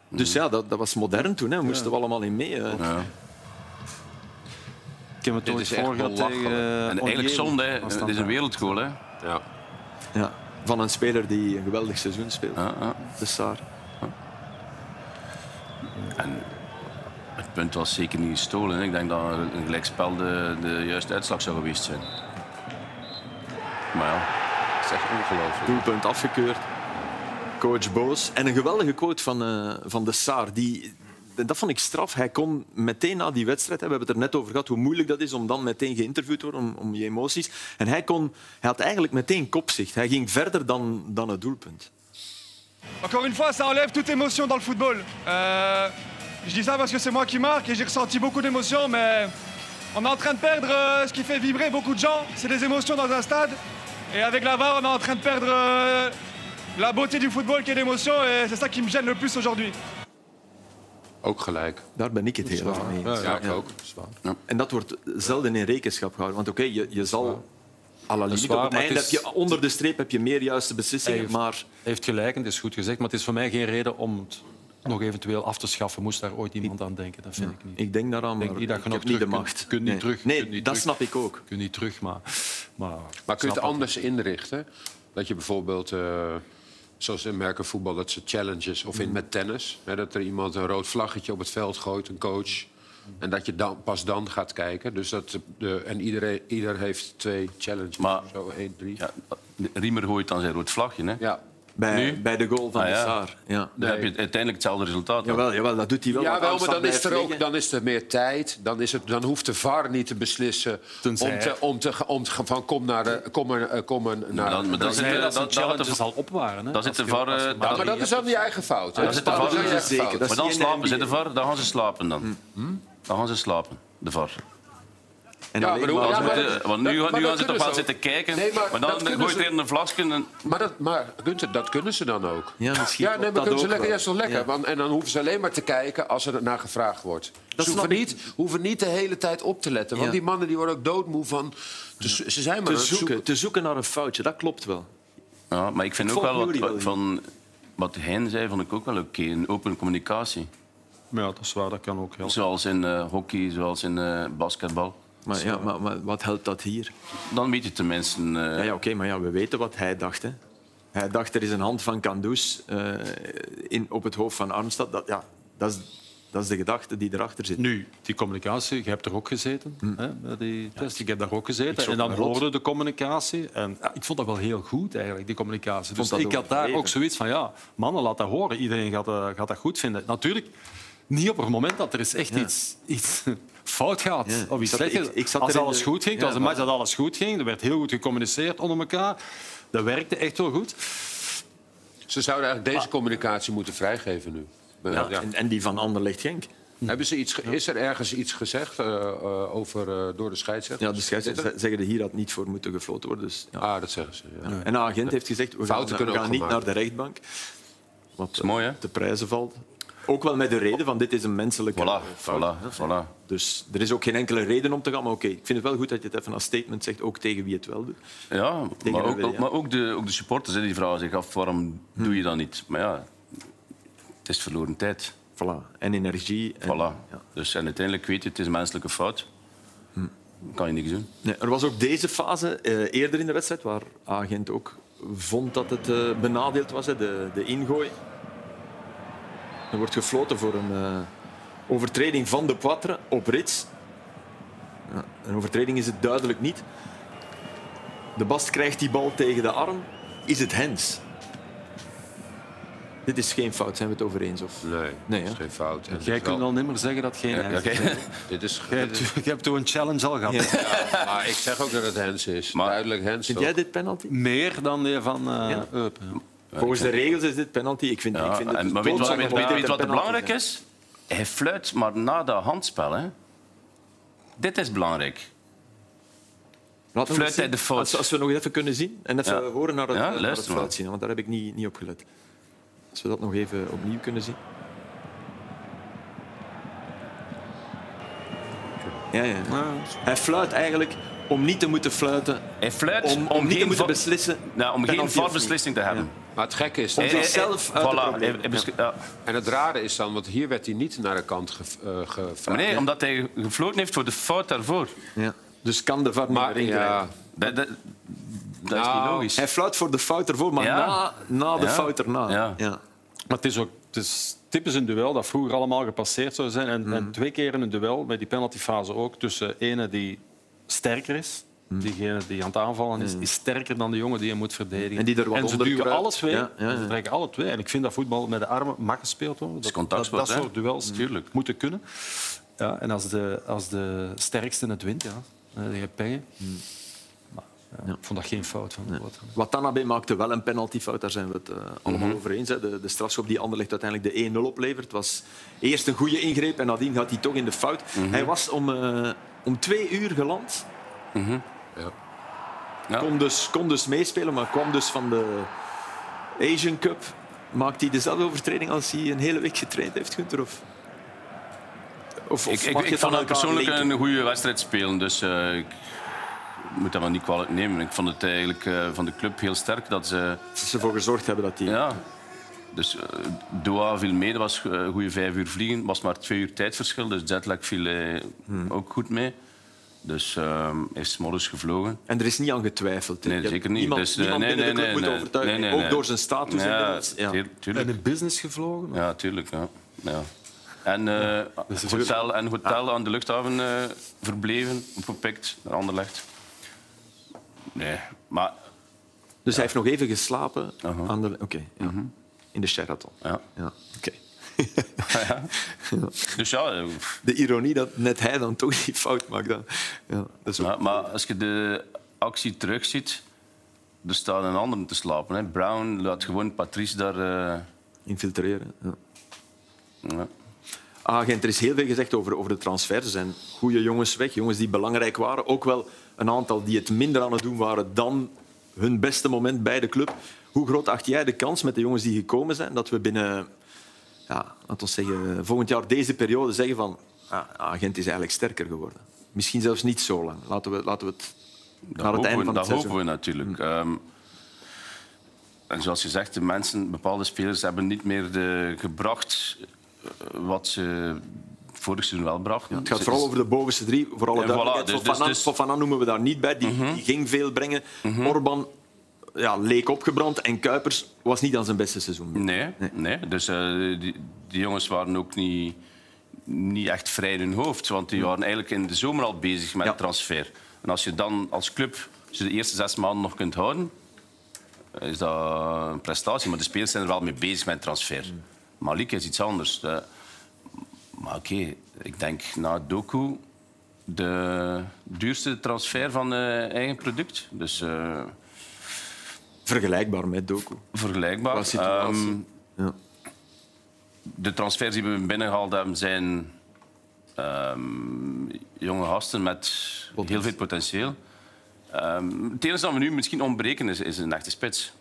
Dus ja, dat, dat was modern toen. Hè. We moesten we allemaal in mee. hè. Ik heb het Dit ooit voorgehad tegen... eh, En eigenlijk zonde, hè. het is een wereldgoal. Hè. ja. Ja. Van een speler die een geweldig seizoen speelt. Ja, ja. De Saar. En het punt was zeker niet gestolen. hè. Ik denk dat een gelijkspel de, de juiste uitslag zou geweest zijn. Maar ja, Dat is echt ongelooflijk. Doelpunt afgekeurd. Coach boos. En een geweldige quote van, eh, van de Saar. Die, dat vond ik straf. Hij kon meteen na die wedstrijd, hè, we hebben het er net over gehad, hoe moeilijk dat is om dan meteen geïnterviewd te worden om, om je emoties. En hij, kon, hij had eigenlijk meteen kopzicht. Hij ging verder dan, dan het doelpunt. Encore une fois, ça enlève toute émotion dans le football. Euh, je dis ça parce que c'est moi qui marque et j'ai ressenti beaucoup d'émotions, mais on est en train de perdre euh, ce qui fait vibrer beaucoup de gens. C'est des émotions dans un stade. Et avec la VAR, on est en train de perdre euh, la beauté du football qui est l'émotion et c'est ça qui me gêne le plus aujourd'hui. Ook gelijk. Daar ben ik het heel erg mee eens. Ja, ik Ja. ook. En dat wordt zelden in rekenschap gehouden. Want oké, je, je zal... à la is limite, waar, op het maar het einde is- heb je, onder de streep heb je meer juiste beslissingen. Hij heeft- Maar heeft gelijk en het is goed gezegd, maar het is voor mij geen reden om het nog eventueel af te schaffen. Moest daar ooit iemand aan denken? Dat vind ik niet. ik denk daaraan, Ik denk maar niet dat ik je nog heb niet de macht. kunt- kunt niet nee. terug, Nee, kunt niet dat terug. snap ik ook. Je kunt niet terug, maar... Maar, Maar kun je het anders inrichten? Dat je bijvoorbeeld, eh, zoals in merkenvoetbal, dat ze challenges... of in, met tennis, hè, dat er iemand een rood vlaggetje op het veld gooit, een coach... En dat je dan, pas dan gaat kijken. Dus dat de, en iedereen, ieder heeft twee challenges. Maar- Zo, één, drie. ja, Riemer gooit dan zijn rood vlagje. Hè. Ja. Bij, Nu? bij de goal van Ah, de ja. Saar. Ja. Dan heb je uiteindelijk hetzelfde resultaat. dan. Jawel, jawel, dat doet hij wel. Ja, wel, maar dan is, er ook, dan is er meer tijd. Dan, is het, dan hoeft de VAR niet te beslissen Tenzij- om te, om te, om te van kom naar de, kom maar, eh, kom maar naar. dan- maar Dat dan is zit- dat dat- challenge dat- al opwaren. Hè? dat zit de VAR, eh, maar maar dat is dan je eigen fout. hè? Dan zit de VAR dan Maar dan de slapen ze de VAR, dan gaan ze slapen dan. Dan gaan ze slapen, de VAR. En Ja, maar ja, Eh, Want nu, Dat- nu dat gaan ze toch wel zitten kijken. Nee, maar maar, dat dan gooit er een vlasje. En... Maar, dat, maar Gunther, dat kunnen ze dan ook. Ja, misschien Ja, nee, maar dat kunnen ze lekker, ja, toch lekker. Ja. Want, en dan hoeven ze alleen maar te kijken als er naar gevraagd wordt. Ze hoeven niet, hoeven niet de hele tijd op te letten. Want Ja. die mannen die worden ook doodmoe van... Dus Ze zijn maar te zoeken, zoeken. te zoeken naar een foutje, dat klopt wel. Ja, maar ik vind Ik ook wel wat, wat van wat Hein zei, vond ik ook wel oké. Een open communicatie. Maar ja, dat is waar, dat kan ook helpen. Zoals in eh, hockey, zoals in eh, basketbal. Maar, ja, maar, maar wat helpt dat hier? Dan weet je tenminste... eh, Ja, ja oké, maar ja, we weten wat hij dacht. Hè. Hij dacht, er is een hand van Kandus eh, in, op het hoofd van Armstad. Dat, ja, dat, is, dat is de gedachte die erachter zit. Nu, die communicatie, je hebt er ook gezeten, hè, bij die test. Ik heb daar ook gezeten. En dan hoorde de communicatie. En ja, ik vond dat wel heel goed, eigenlijk, die communicatie. Dus ik had daar ook zoiets van, ja, mannen, laat dat horen. Iedereen gaat, eh, gaat dat goed vinden. Natuurlijk, niet op het moment dat er eens echt iets, iets fout gaat. Ja, Of ik iets zat- slecht is. ik- ik zat Als alles de- goed ging, Ja, als een maar- match dat alles goed ging, er werd heel goed gecommuniceerd onder elkaar. Dat werkte echt wel goed. Ze zouden eigenlijk deze communicatie moeten vrijgeven nu. Ja, Ja. En, en die van Anderlecht Genk. Hebben ze iets, is er ergens iets gezegd eh, eh, over, eh, door de scheidsrechter? Ja, de scheidsrechters zeggen er hier dat niet voor moeten gefloten worden. Dus, ja. Ah, dat zeggen ze. Ja. En de agent heeft gezegd, we Fouten gaan, kunnen we gaan niet naar de rechtbank. Wat mooi, hè? te prijzen valt. Ook wel met de reden van dit is een menselijke Voilà, fout. voilà, voilà. Dus er is ook geen enkele reden om te gaan. Maar oké, ik vind het wel goed dat je het even als statement zegt, ook tegen wie het wel doet. Ja, Tegen maar ook, ja. maar ook de, ook de supporters hè, die vragen zich af waarom doe je dat niet. Maar ja, het is verloren tijd. Voilà. En energie. En, Voilà. ja. Dus, en uiteindelijk weet je, het is een menselijke fout. Kan je niks doen. Nee, er was ook deze fase eh, eerder in de wedstrijd waar agent ook vond dat het eh, benadeeld was, hè, de, de ingooi. Er wordt gefloten voor een eh, overtreding van de Poitre op Rits. Ja, een overtreding is het duidelijk niet. De Bast krijgt die bal tegen de arm. Is het Hens? Dit is geen fout, zijn we het over eens? Of? Nee, Nee, is geen fout. En Jij wel- kunt al niet meer zeggen dat het geen Ja, Hens oké. is. Dit is, Jij hebt, je hebt toen een challenge al gehad. Ja. maar ik zeg ook dat het Hens is. Maar- Duidelijk Hens. Vind jij dit penalty? Meer dan die van eh Ja. Eupen. Volgens de regels is dit penalty. Ik vind, ik vind het en, maar weet je wat, wat er belangrijk is? Hij fluit, maar na dat handspel. Hè. Dit is belangrijk. Laat Fluit hij de fout? Als, als we nog even kunnen zien en even Ja. horen naar het, Ja, naar het fluit zien, want daar heb ik niet, niet op gelet. Als we dat nog even opnieuw kunnen zien. Ja, ja. Hij fluit eigenlijk om niet te moeten fluiten, Hij fluit om, om, niet te geen moeten beslissen. nou, om geen VAR-beslissing te hebben. Maar het gekke is... Om dat- zichzelf uit voilà, ja. En het rare is dan, want hier werd hij niet naar de kant ge, eh, gevraagd. Maar nee, omdat hij gefloten heeft voor de fout daarvoor. Ja. Dus kan de VAR niet Maar meer ingrijpen. ja, Dat, dat, dat is Nou, niet logisch. Hij fluit voor de fout ervoor, maar Ja. na, na de Ja. fout erna. Ja. Maar het is ook het is typisch een duel dat vroeger allemaal gepasseerd zou zijn. En, Mhm. en twee keer in een duel, met die penaltyfase ook, tussen ene die sterker is, Mhm. diegene die aan het aanvallen is, is sterker dan de jongen die je moet verdedigen. En die er wat en ze duwen kruipt. alle twee. Ja, ja, ja. Ze trekken alle twee. En ik vind dat voetbal met de armen mag gespeeld worden. Dat, dat, soort duels Tuurlijk. moeten kunnen. Ja, en als de, als de sterkste het wint, ja, dan heb je pengen. Ja, Ik vond dat geen fout van de Poitre. Watanabe maakte wel een penaltyfout, daar zijn we het eh, allemaal over eens. Hè. De, de strafschop die Anderlecht uiteindelijk de 1-0 oplevert, was eerst een goede ingreep en nadien gaat hij toch in de fout. Hij was om, eh, om twee uur geland. Ja. Kon, dus, kon dus meespelen, maar kwam dus van de Asian Cup. Maakt hij dezelfde overtreding als hij een hele week getraind heeft, Gunther? Of, of, of Ik, ik, het vond elkaar persoonlijk een goede wedstrijd spelen. Dus eh, ik moet dat maar niet kwalijk nemen. Ik vond het eigenlijk eh, van de club heel sterk dat ze... Dat ze ervoor gezorgd hebben dat hij... Ja. Dus eh, Doha viel mee, dat was eh, een goede vijf uur vliegen. was maar twee uur tijdverschil, dus jetlag viel eh, ook goed mee. Dus eh, hij is morgens gevlogen. En er is niet aan getwijfeld. Nee, zeker niet. Niemand, Dus, eh, niemand nee, binnen de nee, club moet nee, overtuigen. nee, nee, Ook nee. door zijn status. Ja, ja. En in business gevlogen. Ja, tuurlijk. Ja. Ja. En, eh, hotel, en hotel aan de luchthaven eh, verbleven, opgepikt naar Anderlecht. Nee, maar Dus hij heeft nog even geslapen Aha. aan de... Oké, ja. In de Sheraton. ja. Ja, oké. Dus ja, eh, De ironie dat net hij dan toch die fout maakt. Dan. Ja, dat is ook... ja, maar als je de actie terugziet, er staat een ander te slapen. Hè. Brown laat gewoon Patrice daar... eh, Infiltreren. Ja. ja. agent. Er is heel veel gezegd over, over de transfers. Er zijn goede jongens weg, jongens die belangrijk waren. Ook wel een aantal die het minder aan het doen waren dan hun beste moment bij de club. Hoe groot acht jij de kans met de jongens die gekomen zijn dat we binnen, ja, laten we zeggen, volgend jaar deze periode zeggen van ah, agent is eigenlijk sterker geworden? Misschien zelfs niet zo lang. Laten we, laten we het Dat, naar het einde van het dat hopen we natuurlijk. Ehm, en zoals je zegt, de mensen, bepaalde spelers hebben niet meer de, gebracht eh, wat ze vorig seizoen wel brachten. Het gaat vooral over de bovenste drie. Voor alle En duidelijkheid. voilà, dus- Fofana, dus- dus- noemen we daar niet bij. Die, die ging veel brengen. Orban ja, leek opgebrand. En Kuipers was niet aan zijn beste seizoen. Nee, nee. dus eh, die, die jongens waren ook niet, niet echt vrij in hun hoofd. Want die waren eigenlijk in de zomer al bezig met Ja. transfer. En als je dan als club als je de eerste zes maanden nog kunt houden, is dat een prestatie. Maar de spelers zijn er wel mee bezig met transfer. Malik is iets anders. Maar oké, ik denk na Doku de duurste transfer van eh, eigen product. Dus eh, Vergelijkbaar met Doku. vergelijkbaar. Ehm, Ja. de transfers die we binnengehaald hebben zijn ehm, jonge gasten met heel veel potentieel. Ehm, het enige dat we nu misschien ontbreken is, is een echte spits.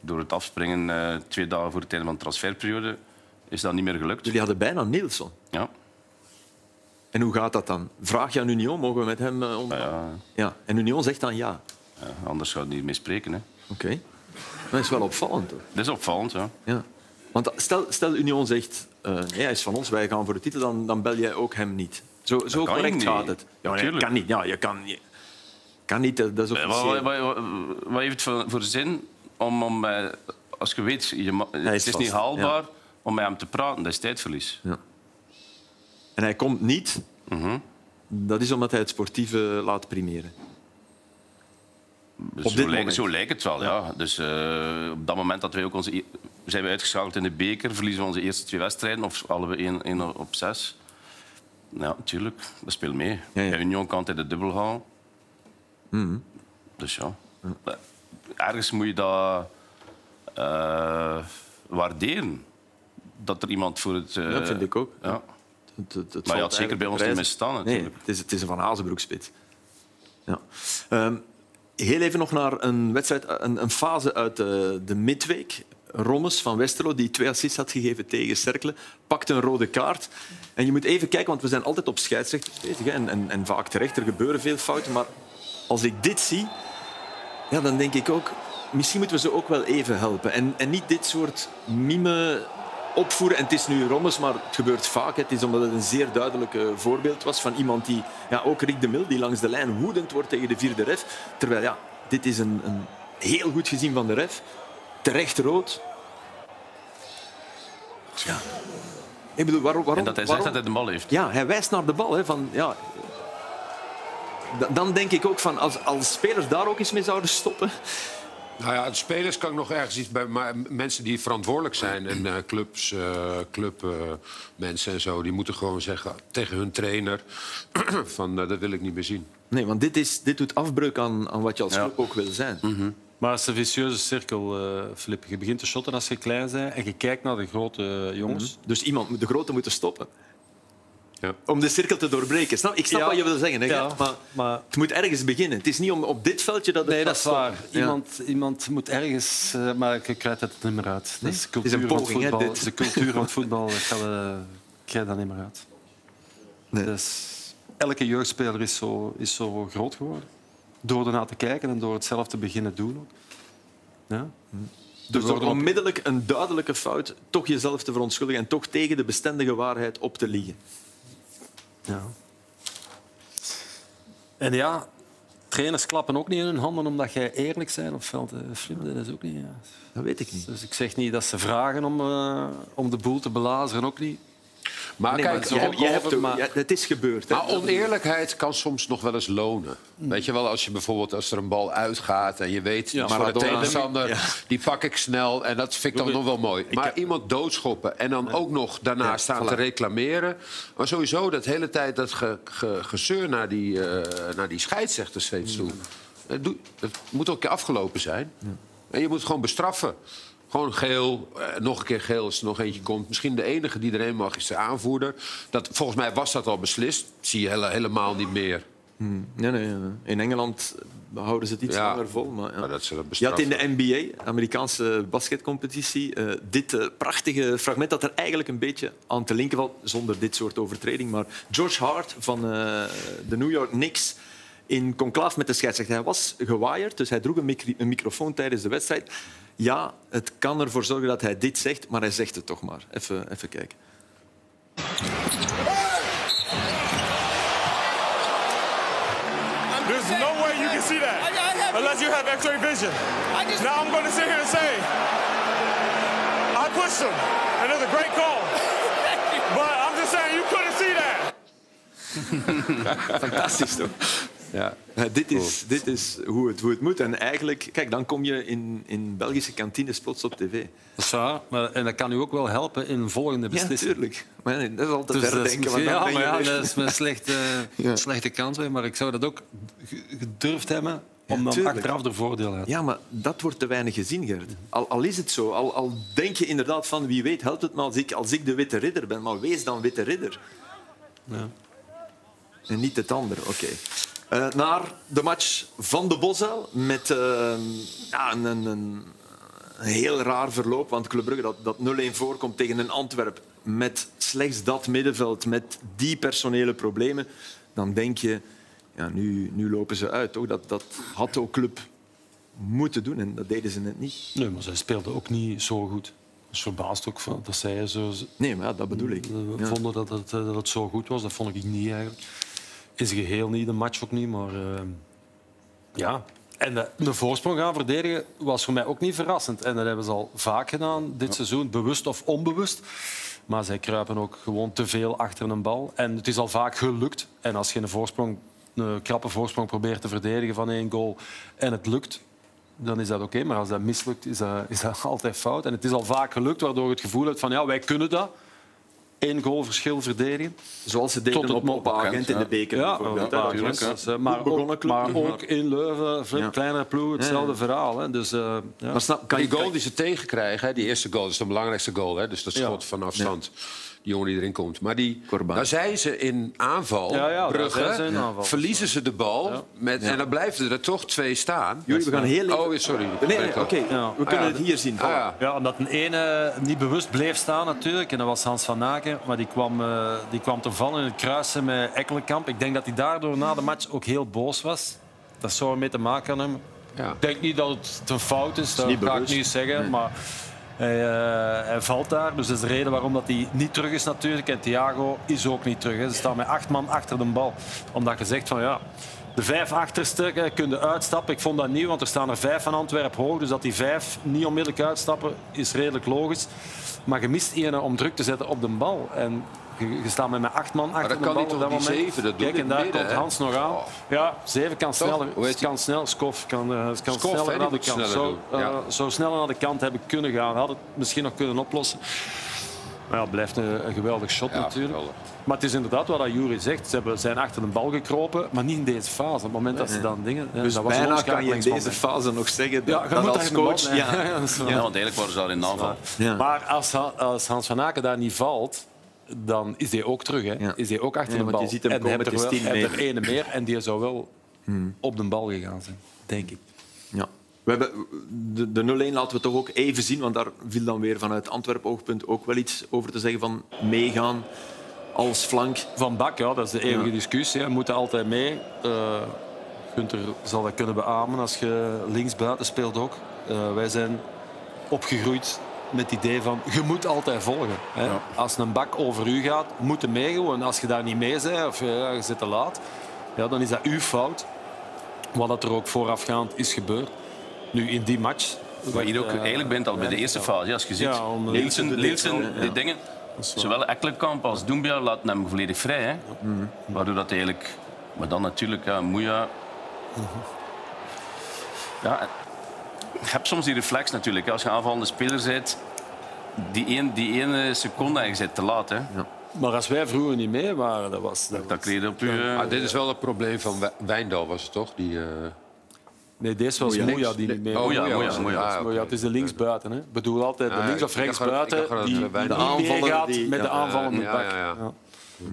Door het afspringen eh, twee dagen voor het einde van de transferperiode is dat niet meer gelukt. Jullie hadden bijna Nielsen. Ja. En hoe gaat dat dan? Vraag je aan Union, mogen we met hem onder... Ja, Ja. En Union zegt dan ja. ja, anders zou het niet mee spreken. Hè. Oké. Dat is wel opvallend. Toch? Dat is opvallend. Ja. Ja. Want stel, stel Union zegt, eh, nee, hij is van ons, wij gaan voor de titel, dan, dan bel jij ook hem niet. Zo, zo correct gaat het. Ja, nee, kan niet. Ja, je kan, je, kan niet, dat dat is Eh, Wat, officieel. wat, wat, wat heeft het voor, voor zin om, om eh, als je weet, je, is het is niet haalbaar om met hem te praten, dat is tijdverlies. En hij komt niet. Mhm. Dat is omdat hij het sportieve laat primeren. Op zo, dit lijkt, zo lijkt het wel, ja. Dus eh, op dat moment dat wij ook onze... e- Zijn we uitgeschakeld in de beker, verliezen we onze eerste twee wedstrijden, of hadden we één, één op zes. Ja, natuurlijk, dat speelt mee. Ja, Union kan hij de dubbel halen. Mhm. Dus ja. Ergens moet je dat eh, waarderen. Dat er iemand voor het... eh, dat vind ik ook. Ja. Het, het, het Maar je had zeker bij ons niet. Nee, natuurlijk. het is, het is een Van Hazenbroek-spits. Ja. Ehm, heel even nog naar een, wedstrijd, een, een fase uit de, de midweek. Rommes van Westerlo, die twee assists had gegeven tegen Cerkelen, pakte een rode kaart. En je moet even kijken, want we zijn altijd op scheidsrechters bezig. En, en, en vaak terecht, er gebeuren veel fouten. Maar als ik dit zie, ja, dan denk ik ook... Misschien moeten we ze ook wel even helpen. En, en niet dit soort mime opvoeren. En het is nu Rommes, maar het gebeurt vaak. Het is omdat het een zeer duidelijk eh, voorbeeld was van iemand die... Ja, ook Rick de Mil, die langs de lijn woedend wordt tegen de vierde ref. Terwijl, ja, dit is een, een heel goed gezien van de ref. Terecht rood. Ja. Ik bedoel, waarom... waarom En dat hij zegt waarom- dat hij de bal heeft. ja, hij wijst naar de bal. Hè, van, ja, Da- dan denk ik ook van als, als spelers daar ook eens mee zouden stoppen. Nou ja, de spelers kan ik nog ergens iets bij. Maar mensen die verantwoordelijk zijn en eh, clubs, eh clubmensen en zo, die moeten gewoon zeggen tegen hun trainer: van eh, dat wil ik niet meer zien. Nee, want dit, is, dit doet afbreuk aan, aan wat je als Ja. club ook wil zijn. Maar het is een vicieuze cirkel, eh Filip. Je begint te shotten als je klein bent en je kijkt naar de grote jongens. Dus iemand, de grote moeten stoppen. Ja. Om de cirkel te doorbreken. Snap? Ik snap Ja. wat je wil zeggen. Hè, Ja, maar maar het moet ergens beginnen. Het is niet om op dit veldje dat het Nee, dat is waar. Iemand, iemand moet ergens... eh, maar ik krijg het niet meer uit. Dat is Het is een poging, hè, dit. Is de cultuur van voetbal. Eh, krijg dat niet meer uit. Nee. Dus, elke jeugdspeler is zo, is zo groot geworden. Door ernaar te kijken en door het zelf te beginnen doen. ook. Ja? Dus door onmiddellijk een duidelijke fout toch jezelf te verontschuldigen en toch tegen de bestendige waarheid op te liegen. Ja. En ja, trainers klappen ook niet in hun handen omdat jij eerlijk bent op veld. dat is ook niet. Ja. Dat weet ik niet. Dus ik zeg niet dat ze vragen om, eh, om de boel te belazeren, ook niet. Maar Nee, kijk, maar jij hebt ook- maar- ja, het is gebeurd. Hè? Maar oneerlijkheid kan soms nog wel eens lonen. Weet je wel, als je bijvoorbeeld als er een bal uitgaat en je weet, Ja, maar tegenstander, Ja. die pak ik snel en dat vind ik dan nog wel mooi. Maar heb- iemand doodschoppen en dan ook nog daarna Ja, staan voilà. te reclameren. Maar sowieso dat hele tijd dat ge, ge- gezeur naar die, eh, naar die scheidsrechter steeds toe. Het, het moet ook een keer afgelopen zijn. En je moet het gewoon bestraffen. Gewoon geel, eh, nog een keer geel als er nog eentje komt. Misschien de enige die erin mag is de aanvoerder. Dat, volgens mij was dat al beslist. zie je hele- helemaal niet meer. Nee, nee, nee. In Engeland houden ze het iets langer vol. Maar, ja. Maar dat ze dat Je had in de NBA, Amerikaanse basketcompetitie, eh, dit eh, prachtige fragment dat er eigenlijk een beetje aan te linken valt, zonder dit soort overtreding. Maar George Hart van de New York Knicks in conclave met de scheidsrechter. Hij was gewaaierd, dus hij droeg een, micro- een microfoon tijdens de wedstrijd. Ja, het kan ervoor zorgen dat hij dit zegt, maar hij zegt het toch maar. Even, even kijken. There's no way you can see that unless you have X-ray vision. Now I'm going to sit here and say, I pushed him, and it's a great call. But I'm just saying, you couldn't see that. Fantastisch toch? Ja. Ja, dit is, dit is hoe, het, hoe het moet. En eigenlijk, kijk, dan kom je in, in Belgische kantines plots op tv. Dat is waar. Maar, en dat kan u ook wel helpen in volgende Ja, beslissingen. natuurlijk. Maar nee, dat is altijd Dus verder dat is ja, maar ja, dat is mijn slechte, Ja. slechte kant. hè. Maar ik zou dat ook ge- gedurfd hebben om dan tuurlijk. achteraf er voordeel uit. Ja, maar dat wordt te weinig gezien, Gert. Al, al is het zo, al, al denk je inderdaad van wie weet helpt het me als ik, als ik de witte ridder ben. Maar wees dan witte ridder. Ja. En niet het andere, oké. Eh, naar de match van de Bosuil met eh, ja, een, een, een, heel raar verloop. Want Club Brugge dat, dat 0-1 voorkomt tegen een Antwerp met slechts dat middenveld, met die personele problemen, dan denk je, ja, nu, nu lopen ze uit. Toch? Dat, dat had ook Club moeten doen en dat deden ze net niet. Nee, maar zij speelden ook niet zo goed. Dus verbaasd ook van dat zij zo Nee, maar ja, dat bedoel ik. Ja. vonden dat het, eh, dat het zo goed was. Dat vond ik niet eigenlijk. Is geheel niet, de match ook niet. Maar eh, ja. En de, de voorsprong gaan verdedigen was voor mij ook niet verrassend. En dat hebben ze al vaak gedaan dit seizoen, bewust of onbewust. Maar zij kruipen ook gewoon te veel achter een bal. En het is al vaak gelukt. En als je een, voorsprong, een krappe voorsprong probeert te verdedigen van één goal en het lukt, dan is dat oké. Maar als dat mislukt, is dat, is dat altijd fout. En het is al vaak gelukt, waardoor je het gevoel hebt van ja, wij kunnen dat. Eén goal verschil verdedigen. Zoals ze deden Tot op, op Agent in de beker. Ja, bijvoorbeeld, ja, hè. natuurlijk. Dat Dat was is, eh, maar, ook, club, maar maar- ook in Leuven, veel Ja. kleinere ploeg, hetzelfde Ja, ja. verhaal. Hè. Dus, eh, ja. Maar snap, kan Die je, goal die ze tegenkrijgen, hè, die eerste goal, dat is de belangrijkste goal. Hè, dus dat Ja. schot van afstand. Die jongen die erin komt. Maar die, daar zijn ze in aanval, Ja, ja, daar Brugge, zijn ze in aanval. verliezen ze de bal. Ja. Met, En dan blijven er toch twee staan. Jullie, we gaan heel even... Oh, sorry. Nee, nee, oké. Ja. We kunnen Ah, ja. het hier zien. Ah, ja. Ja, omdat een ene niet bewust bleef staan natuurlijk. En dat was Hans van Aken. Maar die kwam, eh, die kwam te vallen in het kruisen met Ekkelenkamp. Ik denk dat hij daardoor na de match ook heel boos was. Dat zou ermee te maken hebben. Ja. Ik denk niet dat het een fout is, dat ga ik niet zeggen. Maar hij, eh, hij valt daar. Dus dat is de reden waarom dat hij niet terug is natuurlijk. En Thiago is ook niet terug. Ze staan met acht man achter de bal. Omdat je zegt van ja... De vijf achterste eh, kunnen uitstappen. Ik vond dat nieuw, want er staan er vijf van Antwerpen hoog. Dus dat die vijf niet onmiddellijk uitstappen, is redelijk logisch. Maar je mist ene om druk te zetten op de bal. En je, staat met, met acht man achter dat de kan bal niet op dat die moment. zeven dat Kijk, en daar midden, komt? Hans nog aan. Oh. Ja, zeven kan Toch? sneller. Hoe heet die? kan snel. Skof kan, eh, kan Skof, sneller naar de kant. sneller Zo. Ja. eh, zo sneller naar de kant hebben kunnen gaan. Had het misschien nog kunnen oplossen. Maar ja, het blijft een, een geweldig shot Ja, natuurlijk. geweldig. Maar het is inderdaad wat dat Jury zegt. Ze hebben, zijn achter de bal gekropen, maar niet in deze fase. Op het moment dat ze dan dingen... Dus dat was een bijna kan je in deze fase nog zeggen Ja, dat, je dat moet als coach... Ja, Ja, dat is waar. Ja, want eigenlijk waren ze daar in de aanval. Ja. Maar als, als Hans van Aken daar niet valt, dan is hij ook terug. Hè. Ja. Is hij ook achter Ja, de bal. je ziet hem en is er, 10 wel, hij heeft er ene meer en die zou wel op de bal gegaan zijn, denk ik. Ja. We hebben de, de 0-1 laten we toch ook even zien, want daar viel dan weer vanuit Antwerp-oogpunt ook wel iets over te zeggen van meegaan als flank. Van Bak, ja, dat is de eeuwige Ja. discussie. Hij moet er altijd mee. Gunther zal dat kunnen beamen als je linksbuiten speelt ook. Eh, wij zijn opgegroeid met het idee van je moet altijd volgen. Hè. Als een bak over u gaat, moet je mee. Als je daar niet mee bent of ja, je zit te laat, ja, dan is dat uw fout. Wat dat er ook voorafgaand is gebeurd. Nu in die match. Maar hier ook, eh, eigenlijk bent al bij de eerste fase. Als je ziet, Ja, Nielsen, Nielsen, Ja. die dingen. Zowel Ekkelenkamp als Doumbia laten hem volledig vrij. Hè. Waardoor dat eigenlijk... Maar dan natuurlijk, ja, Moeja... Ja, je hebt soms die reflex natuurlijk. Als je aanvallende speler bent, die, één, die ene seconde en je bent te laat. Hè. Maar als wij vroeger niet mee waren, dat was... Dat Dat kreeg je op je... Maar dit is wel het probleem van Wij- Wijndal, was het toch? Die, eh, Nee, deze was. Moeja die niet mee Oh, het. Moeja. Ah, het is de linksbuiten. hè. Ik bedoel altijd de Ja, links- of rechtsbuiten die, die niet meegaat met de ja, aanvallende ja, bak. ja, ja. Ja.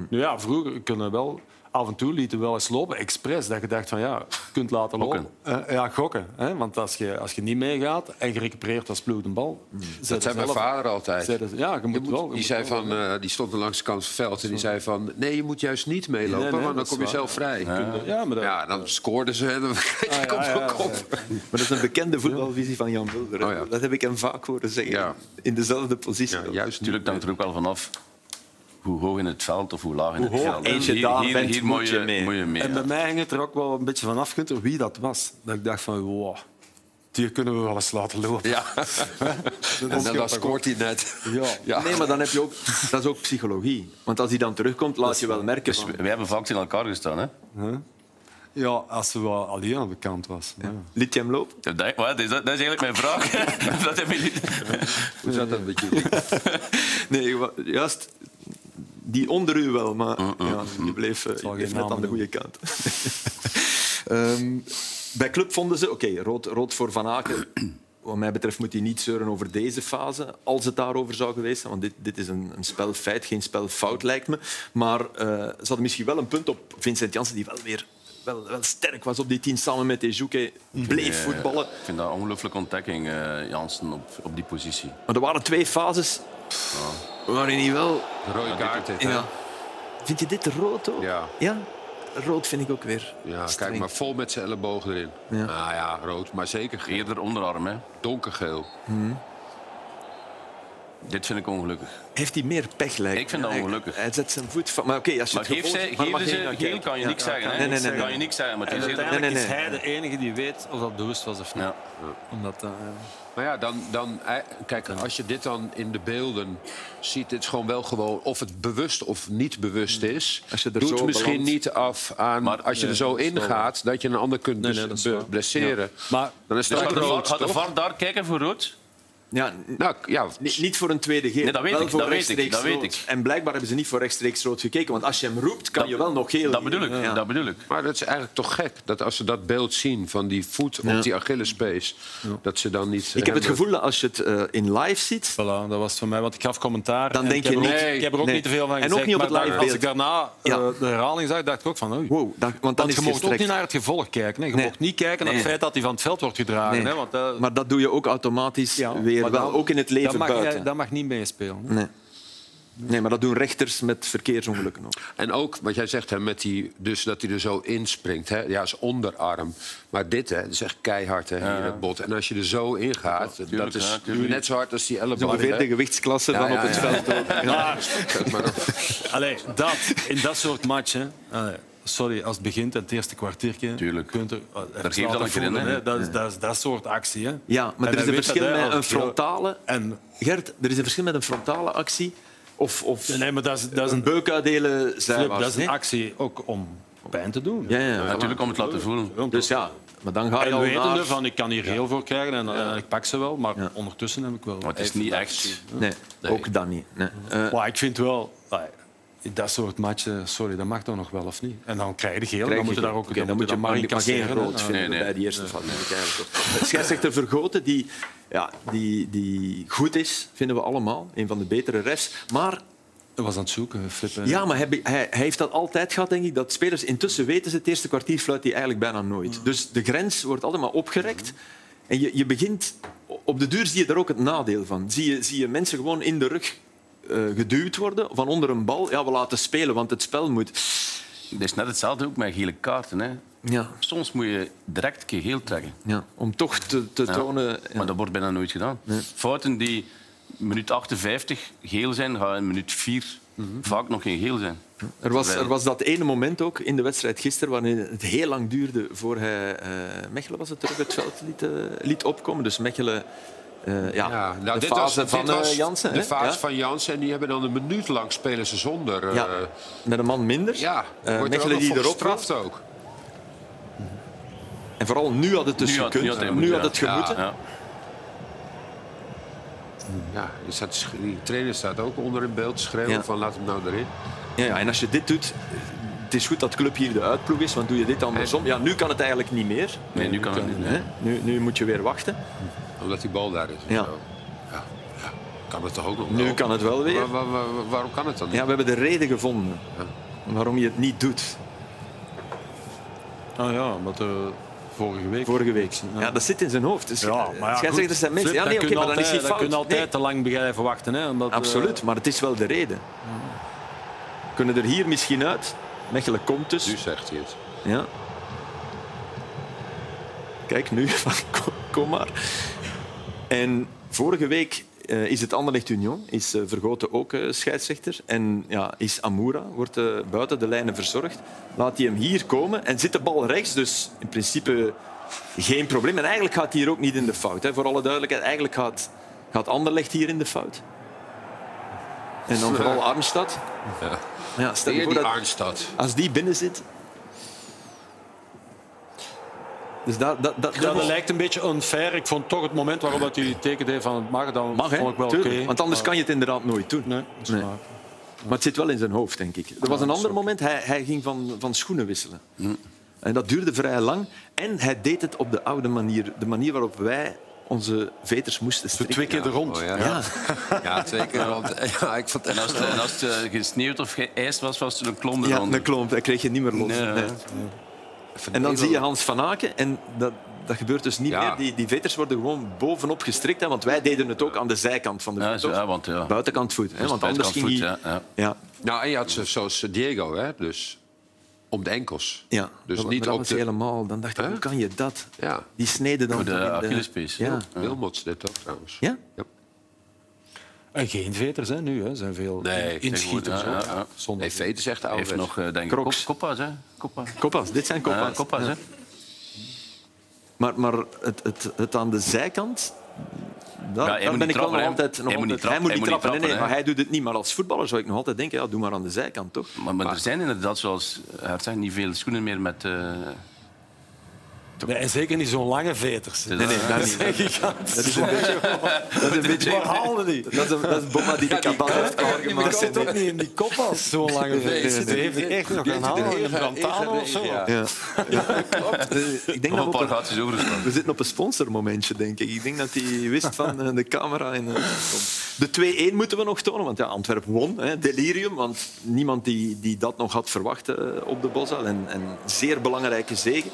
Ja, vroeger kunnen we wel... Af en toe lieten we wel eens lopen, expres. Dat je dacht van ja, je kunt laten Gokken. lopen. Eh, ja, gokken. Hè? Want als je, als je niet meegaat en je recupereert als ploeg de bal... Dat zei mijn vader altijd. Ja, je moet, Je moet- wel... je die, moet zei wel, van, eh, die stond er langs de kant van het veld en die zei van... nee, je moet juist niet meelopen, Nee, nee, want dan kom je zelf vrij. Ja, maar dat- Ja, dan scoorden ze en dan kreeg Ah, ja, kop. Maar dat is een bekende voetbalvisie van Jan Mulder. Oh, ja. Dat heb ik hem vaak horen zeggen. Ja. In dezelfde positie. Ja, juist Natuurlijk hangt er ook wel vanaf hoe hoog in het veld of hoe laag in het veld. eentje hier, daar hier, bent, hier moet je je mee. Moet je mee En ja. bij mij ging het er ook wel een beetje vanaf Gunther, wie dat was. Dat ik dacht van, wow, die kunnen we wel eens laten lopen. Ja. en dan, dan scoort hij net. Ja. Ja. Nee, maar dan heb je ook, dat is ook psychologie. Want als hij dan terugkomt, laat je wel merken. Dus Van, wij hebben vaak in elkaar gestaan. Hè? Ja, als ze wel alleen aan de kant was. Ja. liet je hem lopen? Dat, dat, dat, is, dat is eigenlijk mijn vraag. dat heb je niet. Hoe zat dat met jullie? Nee, juist die onder u wel, maar ja, je bleef, eh, je Zal bleef geen net aan de goede kant. Ehm, bij Club vonden ze, oké, rood, rood voor Van Aken. Wat mij betreft moet hij niet zeuren over deze fase, als het daarover zou geweest zijn. Want dit, dit is een, een spelfeit, geen spelfout, lijkt me. Maar eh, ze hadden misschien wel een punt op Vincent Janssen, die wel weer wel, wel sterk was op die tien, samen met Ejuke. Bleef voetballen. Ik vind dat een ongelooflijke ontdekking, eh, Jansen, op, op die positie. Maar er waren twee fases waarin hij wel... De rode kaart heeft? Ja. Vind je dit rood ook? Ja. Ja? Rood vind ik ook weer Ja, streng. kijk maar, vol met zijn elleboog erin. Ja. Ah ja, rood, maar zeker geel. Eerder onderarm, hè. donkergeel. Dit vind ik ongelukkig. Heeft hij meer pech, lijkt Ik vind dat ongelukkig. Hij zet zijn voet van... Maar oké, als je Maar het geef gevolg- ze, maar ze geel kan je Ja. niks zeggen. Hè? Nee, nee, nee, kan je niks zeggen, maar En is eerder... uiteindelijk Nee, nee, nee. is hij de enige die weet of dat bewust was of niet. Ja. Omdat, eh, Maar ja, dan, dan, kijk, als je dit dan in de beelden ziet, het is gewoon wel gewoon of het bewust of niet bewust is. Als je er doet zo misschien niet af aan Maar- als je nee, er zo wel ingaat dat je een ander kunt Nee, bes- nee, dat is be- waar. blesseren. Maar Dan is Dus het gaat de, rood, VAR- gaat de toch? VAR daar kijken voor rood? Ja, Nou, ja, niet, niet voor een tweede geel. Nee, dat weet wel ik, voor dat weet ik, weet ik. En blijkbaar hebben ze niet voor rechtstreeks rood gekeken. Want als je hem roept, kan Dat- je wel nog geel Dat bedoel ik. Ja. Dat bedoel ik. maar dat is eigenlijk toch gek dat als ze dat beeld zien van die voet Ja. op die Achillespees, dat ze dan niet. Ik heb het gevoel dat als je het eh, in live ziet... Voilà, dat was het voor mij, want ik gaf commentaar. Dan en denk ik heb je er ook- niet- Ik heb er ook nee. niet te veel van En gezegd. ook niet op het maar live Als beeld. ik daarna eh, Ja. de herhaling zag, dacht ik ook van... Oei. Wow, dat, want dan Want is je mocht ook niet naar het gevolg kijken. Hè. Je mocht niet kijken naar het feit dat hij van het veld wordt gedragen. Nee. Hè, want, eh, Maar dat doe je ook automatisch ja, maar wel, dan- ook in het leven dat mag, buiten. jij- dat mag niet meespelen. Nee. nee, maar dat doen rechters met verkeersongelukken ook. En ook wat jij zegt, hè, met die, dus dat hij er zo inspringt. Hè, ja, is onderarm. Maar dit hè, dat is echt keihard, hè, hier, het bot. En als je er zo in gaat, tuurlijk, dat is ja, net zo hard als die elleboog. ongeveer de gewichtsklasse ja, op het ja. veld ook. Ja. Maar Allee, dat, in dat soort matchen... allee, sorry, als het begint, het eerste kwartiertje... Tuurlijk. Kunt er, Daar geeft dan er een in, hè. hè. Dat is dat, is dat soort actie. Hè. Ja, maar En er is een dat, verschil met een frontale... En, Gert, er is een verschil met een frontale actie of, of nee, maar dat is, dat is een beuk uitdelen Flip, zijwaarts. dat is een actie ook om pijn te doen. Ja, ja, ja. Natuurlijk om het laten voelen. Dus ja, maar dan ga je En wetende naar... van, ik kan hier geel voor krijgen en eh, ik pak ze wel, maar ondertussen heb ik wel... Maar het is niet echt... Nee, ook dat niet. Nee. Eh, Maar ik vind wel... dat soort matchen, sorry, dat mag toch nog wel of niet? En dan krijg je de geel, dan moet je daar ook dan moet je maar, geen rood vinden Nee, nee. bij die eerste eigenlijk ook. Scheidsrechter Vergoten, die, ja, die, die goed is, vinden we allemaal. Een van de betere refs. Maar Dat was aan het zoeken, Flip. Ja, maar hij, hij, hij heeft dat altijd gehad, denk ik. Dat spelers intussen weten ze, het eerste kwartier fluit hij eigenlijk bijna nooit. Dus de grens wordt altijd maar opgerekt. En je, je begint... Op de duur zie je daar ook het nadeel van. Zie je, zie je mensen gewoon in de rug geduwd worden van onder een bal. Ja, we laten spelen, want het spel moet... Het is net hetzelfde ook met gele kaarten. Hè. Ja, Soms moet je direct een keer geel trekken. ja. Om toch te, te Ja. tonen... Maar dat wordt bijna nooit gedaan. Fouten die minuut 58 geel zijn, gaan in minuut 4 vaak nog geen geel zijn. Er was, er was dat ene moment ook in de wedstrijd gisteren waarin het heel lang duurde voor hij eh, Mechelen was het terug het veld liet, eh, liet opkomen. Dus Mechelen... eh, ja, Ja, nou, de dit fase was, van dit was eh, Jansen. De fase Ja. van Jansen. En die hebben dan een minuut lang spelen ze zonder. eh, Ja, met een man minder. ja Eh, wordt er die erop gestraft ook. En vooral nu had het dus Nu had- gekund. nu had nu had het gemoeten. Ja. Ja, staat, die trainer staat ook onder in beeld te schreeuwen Ja. van laat hem nou erin. Ja, ja, en als je dit doet, het is goed dat Club hier de uitploeg is, want doe je dit andersom... Ja, nu kan het eigenlijk niet meer. Nee, nu kan het niet. Hè? Nu, nu moet je weer wachten. Omdat die bal daar is. Ja. Ja, ja. Kan het toch ook nog Nu wel? kan het wel weer. Waar- waar- waar- waarom kan het dan niet? Ja, we hebben de reden gevonden waarom je het niet doet. Ah ja, omdat eh, vorige week... Vorige week. Ja, dat zit in zijn hoofd. Dus Ja, maar ja, goed. zijn mensen. Flip, Ja, nee, oké, kun maar dan is hij altijd- fout. Dan kun je altijd Nee, te lang blijven wachten. Hè, omdat, eh, Absoluut, maar het is wel de reden. Kunnen er hier misschien uit? Mechelen komt dus. Nu zegt hij het. Ja. Kijk, nu, kom maar. En vorige week eh, is het Anderlecht Union, is eh, Vergoten ook eh, scheidsrechter. En ja, is Amoura, wordt buiten de lijnen verzorgd. Laat hij hem hier komen en zit de bal rechts, dus in principe geen probleem. En eigenlijk gaat hij hier ook niet in de fout, hè, voor alle duidelijkheid. Eigenlijk gaat, gaat Anderlecht hier in de fout. En dan vooral Arnstad. Ja. Ja, stel je voor dat, Arnstad. als die binnen zit. Dus dat, dat, dat, Ja, dat dat lijkt een beetje unfair. Ik vond toch het moment waarop dat hij tekende heeft van het mag, dan mag, vond ik wel oké. Want anders Maar- kan je het inderdaad nooit doen. Nee, dat is Nee. waar. Maar het zit wel in zijn hoofd, denk ik. Er was een ander moment, hij, hij ging van, van schoenen wisselen. En dat duurde vrij lang. En hij deed het op de oude manier. De manier waarop wij onze veters moesten strikken. Twee keer de rond. Oh, ja. Ja. Ja, twee keer. Want, ja, ik vond het En echt... als het, en als het gesneeuwd of geijst was, was er een klomp Ja, een klomp. Hij kreeg je niet meer los. Nee. Nee. En dan zie je Hans van Aken. En dat, dat gebeurt dus niet Ja. meer. Die, die veters worden gewoon bovenop gestrikt. Hè, want wij deden het ook aan de zijkant van de voet. ja, want ja. Buitenkant voet. Hè, want anders ging hij... Voet, ja, ja. Ja, Nou, en je had zo- zoals Diego, hè, dus om de enkels. ja. Dus dat, niet dat op was de- helemaal... Dan dacht ik, hoe kan je dat? Ja. Die sneden dan... Voor de in Achillespees. Ja. Wilmots dit ook trouwens. Ja? En geen veters hè, nu. Hè. Er zijn veel Nee, inschieters. ja, ja. Zonder Nee, Veet is echt oud. heeft nog, eh, denk ik, Crocs. koppa's, hè? Koppa. Koppas, dit zijn koppas. Koppa's, hè? Maar, maar het, het, het aan de zijkant... Daar, Ja, daar ben ik wel nog trappen, hè. altijd... Nog Hij moet altijd niet trappen, hij moet niet trappen, nee, nee, maar hij doet het niet. Maar als voetballer zou ik nog altijd denken, ja, doe maar aan de zijkant, toch? Maar, maar, er zijn inderdaad, zoals Hert zegt, niet veel schoenen meer met... eh, Nee, en zeker niet zo'n lange veters. Nee, nee, dat niet. Dat is een beetje... Dat is een beetje... Waar haalde die? Dat is, een, dat is Bomma die de kabal heeft Dat klaargemaakt. zit ook niet in die kop als zo'n lange veters. Die heeft het echt nog gaan halen een Brantano of zo. Ja. Klopt. Ik denk nog dat een we paar op een, gaatjes overgeslaan. we zitten op een sponsormomentje, denk ik. Ik denk dat hij wist van eh, de camera. En, eh, de 2-1 moeten we nog tonen, want ja, Antwerpen won. Hè, delirium, want niemand die, die dat nog had verwacht eh, op de Bosal. En, en zeer belangrijke zege.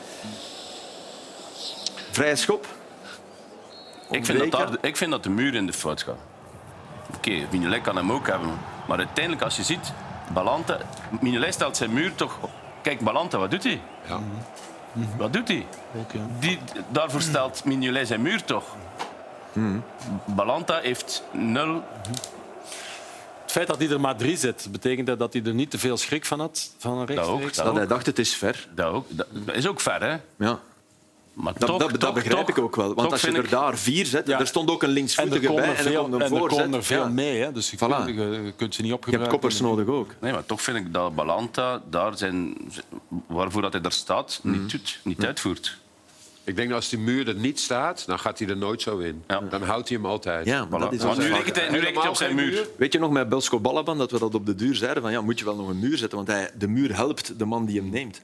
Vrije schop. Ik vind, dat daar, ik vind dat de muur in de fout gaat. Oké, Mignolet kan hem ook hebben. Maar uiteindelijk, als je ziet, Balanta... Mignolet stelt zijn muur toch... Kijk, Balanta, wat doet hij? Ja. Wat doet hij? Die, daarvoor stelt Mignolet zijn muur toch? Balanta heeft nul... Het feit dat hij er maar drie zit, betekent dat dat hij er niet te veel schrik van had? Van een Dat ook, rechtstreeks? dat Dat ook. hij dacht, het is ver. Dat, ook. dat is ook ver, hè? Ja. Maar Dat, toch, dat, dat toch, begrijp toch, ik ook wel. Want als je er ik- daar vier zet, Ja. er stond ook een En er linksvoetige komen bij er en er veel, komt een en er voorzet. komen er veel Ja. mee. Hè. Dus je, Voilà. kunt, je, je kunt ze niet Je opgebruiken. hebt koppers nodig ook. Nee, maar toch vind ik dat Balanta daar zijn, waarvoor dat hij daar staat, Mhm. niet, doet, niet uitvoert. Ik denk dat als die muur er niet staat, dan gaat hij er nooit zo in. Ja. Dan houdt hij hem altijd. Ja, maar dat is Maar ook nu rekent hij, nu rekent hij op zijn muur. Weet je nog met Belsko Balaban dat we dat op de duur zeiden? Van, ja, moet je wel nog een muur zetten, want hij, de muur helpt de man die hem neemt.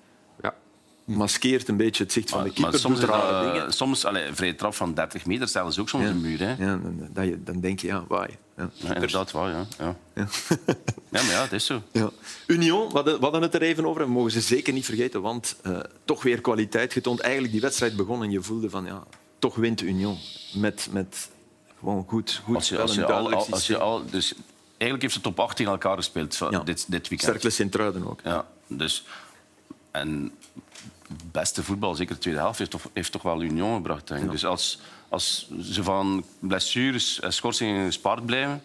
Maskeert een beetje het zicht van de keeper, maar soms, doet rare dingen. soms allee, een vrije trap van 30 meter stellen ze ook soms Ja. een muur. Hè. Ja, dan, dan denk je, ja, waai. Ja. Ja, inderdaad, wel, ja. Ja. Ja. ja, maar ja, het is zo. Ja. Union, we hadden, het er even over en we mogen ze zeker niet vergeten, want eh, toch weer kwaliteit getoond. Eigenlijk die wedstrijd begon en je voelde van, ja, toch wint Union. Met, met gewoon goed, goed Als je, als je al, als je al, dus eigenlijk heeft ze top 8 tegen elkaar gespeeld dit, dit weekend. Cercle Sint-Truiden ook. Ja, dus, en beste voetbal, zeker de tweede helft, heeft toch, heeft toch wel Union gebracht. Denk ik. Dus als, als ze van blessures en schorsingen gespaard blijven,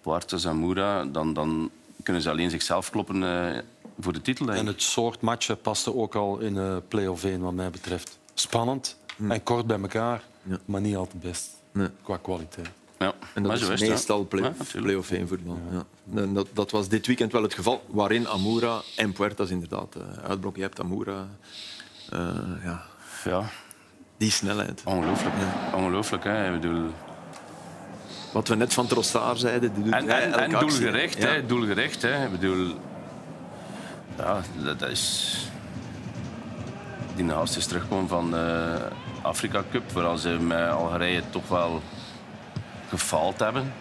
Poartes en Moura, dan, dan kunnen ze alleen zichzelf kloppen eh, voor de titel. Denk En het soort matchen paste ook al in eh play-off 1, wat mij betreft. Spannend en kort bij elkaar, Ja. maar niet altijd best Nee. qua kwaliteit. Ja, En dat is is meestal ja. play- Ja, play-off 1 voetbal. Ja. En dat, dat was dit weekend wel het geval, waarin Amoura en Puertas inderdaad uh, uitblokken. Je hebt Amoura, eh, ja, Ja, die snelheid. ongelooflijk. Ongelooflijk, hè. Ik bedoel... Wat we net van Trossard zeiden, die doet En, en, en doelgericht, Ja. hè. Doelgericht, hè. Ik bedoel... Ja, dat, dat is... Die naast is terugkomen van de Afrika Cup, waar ze met Algerije toch wel gefaald hebben.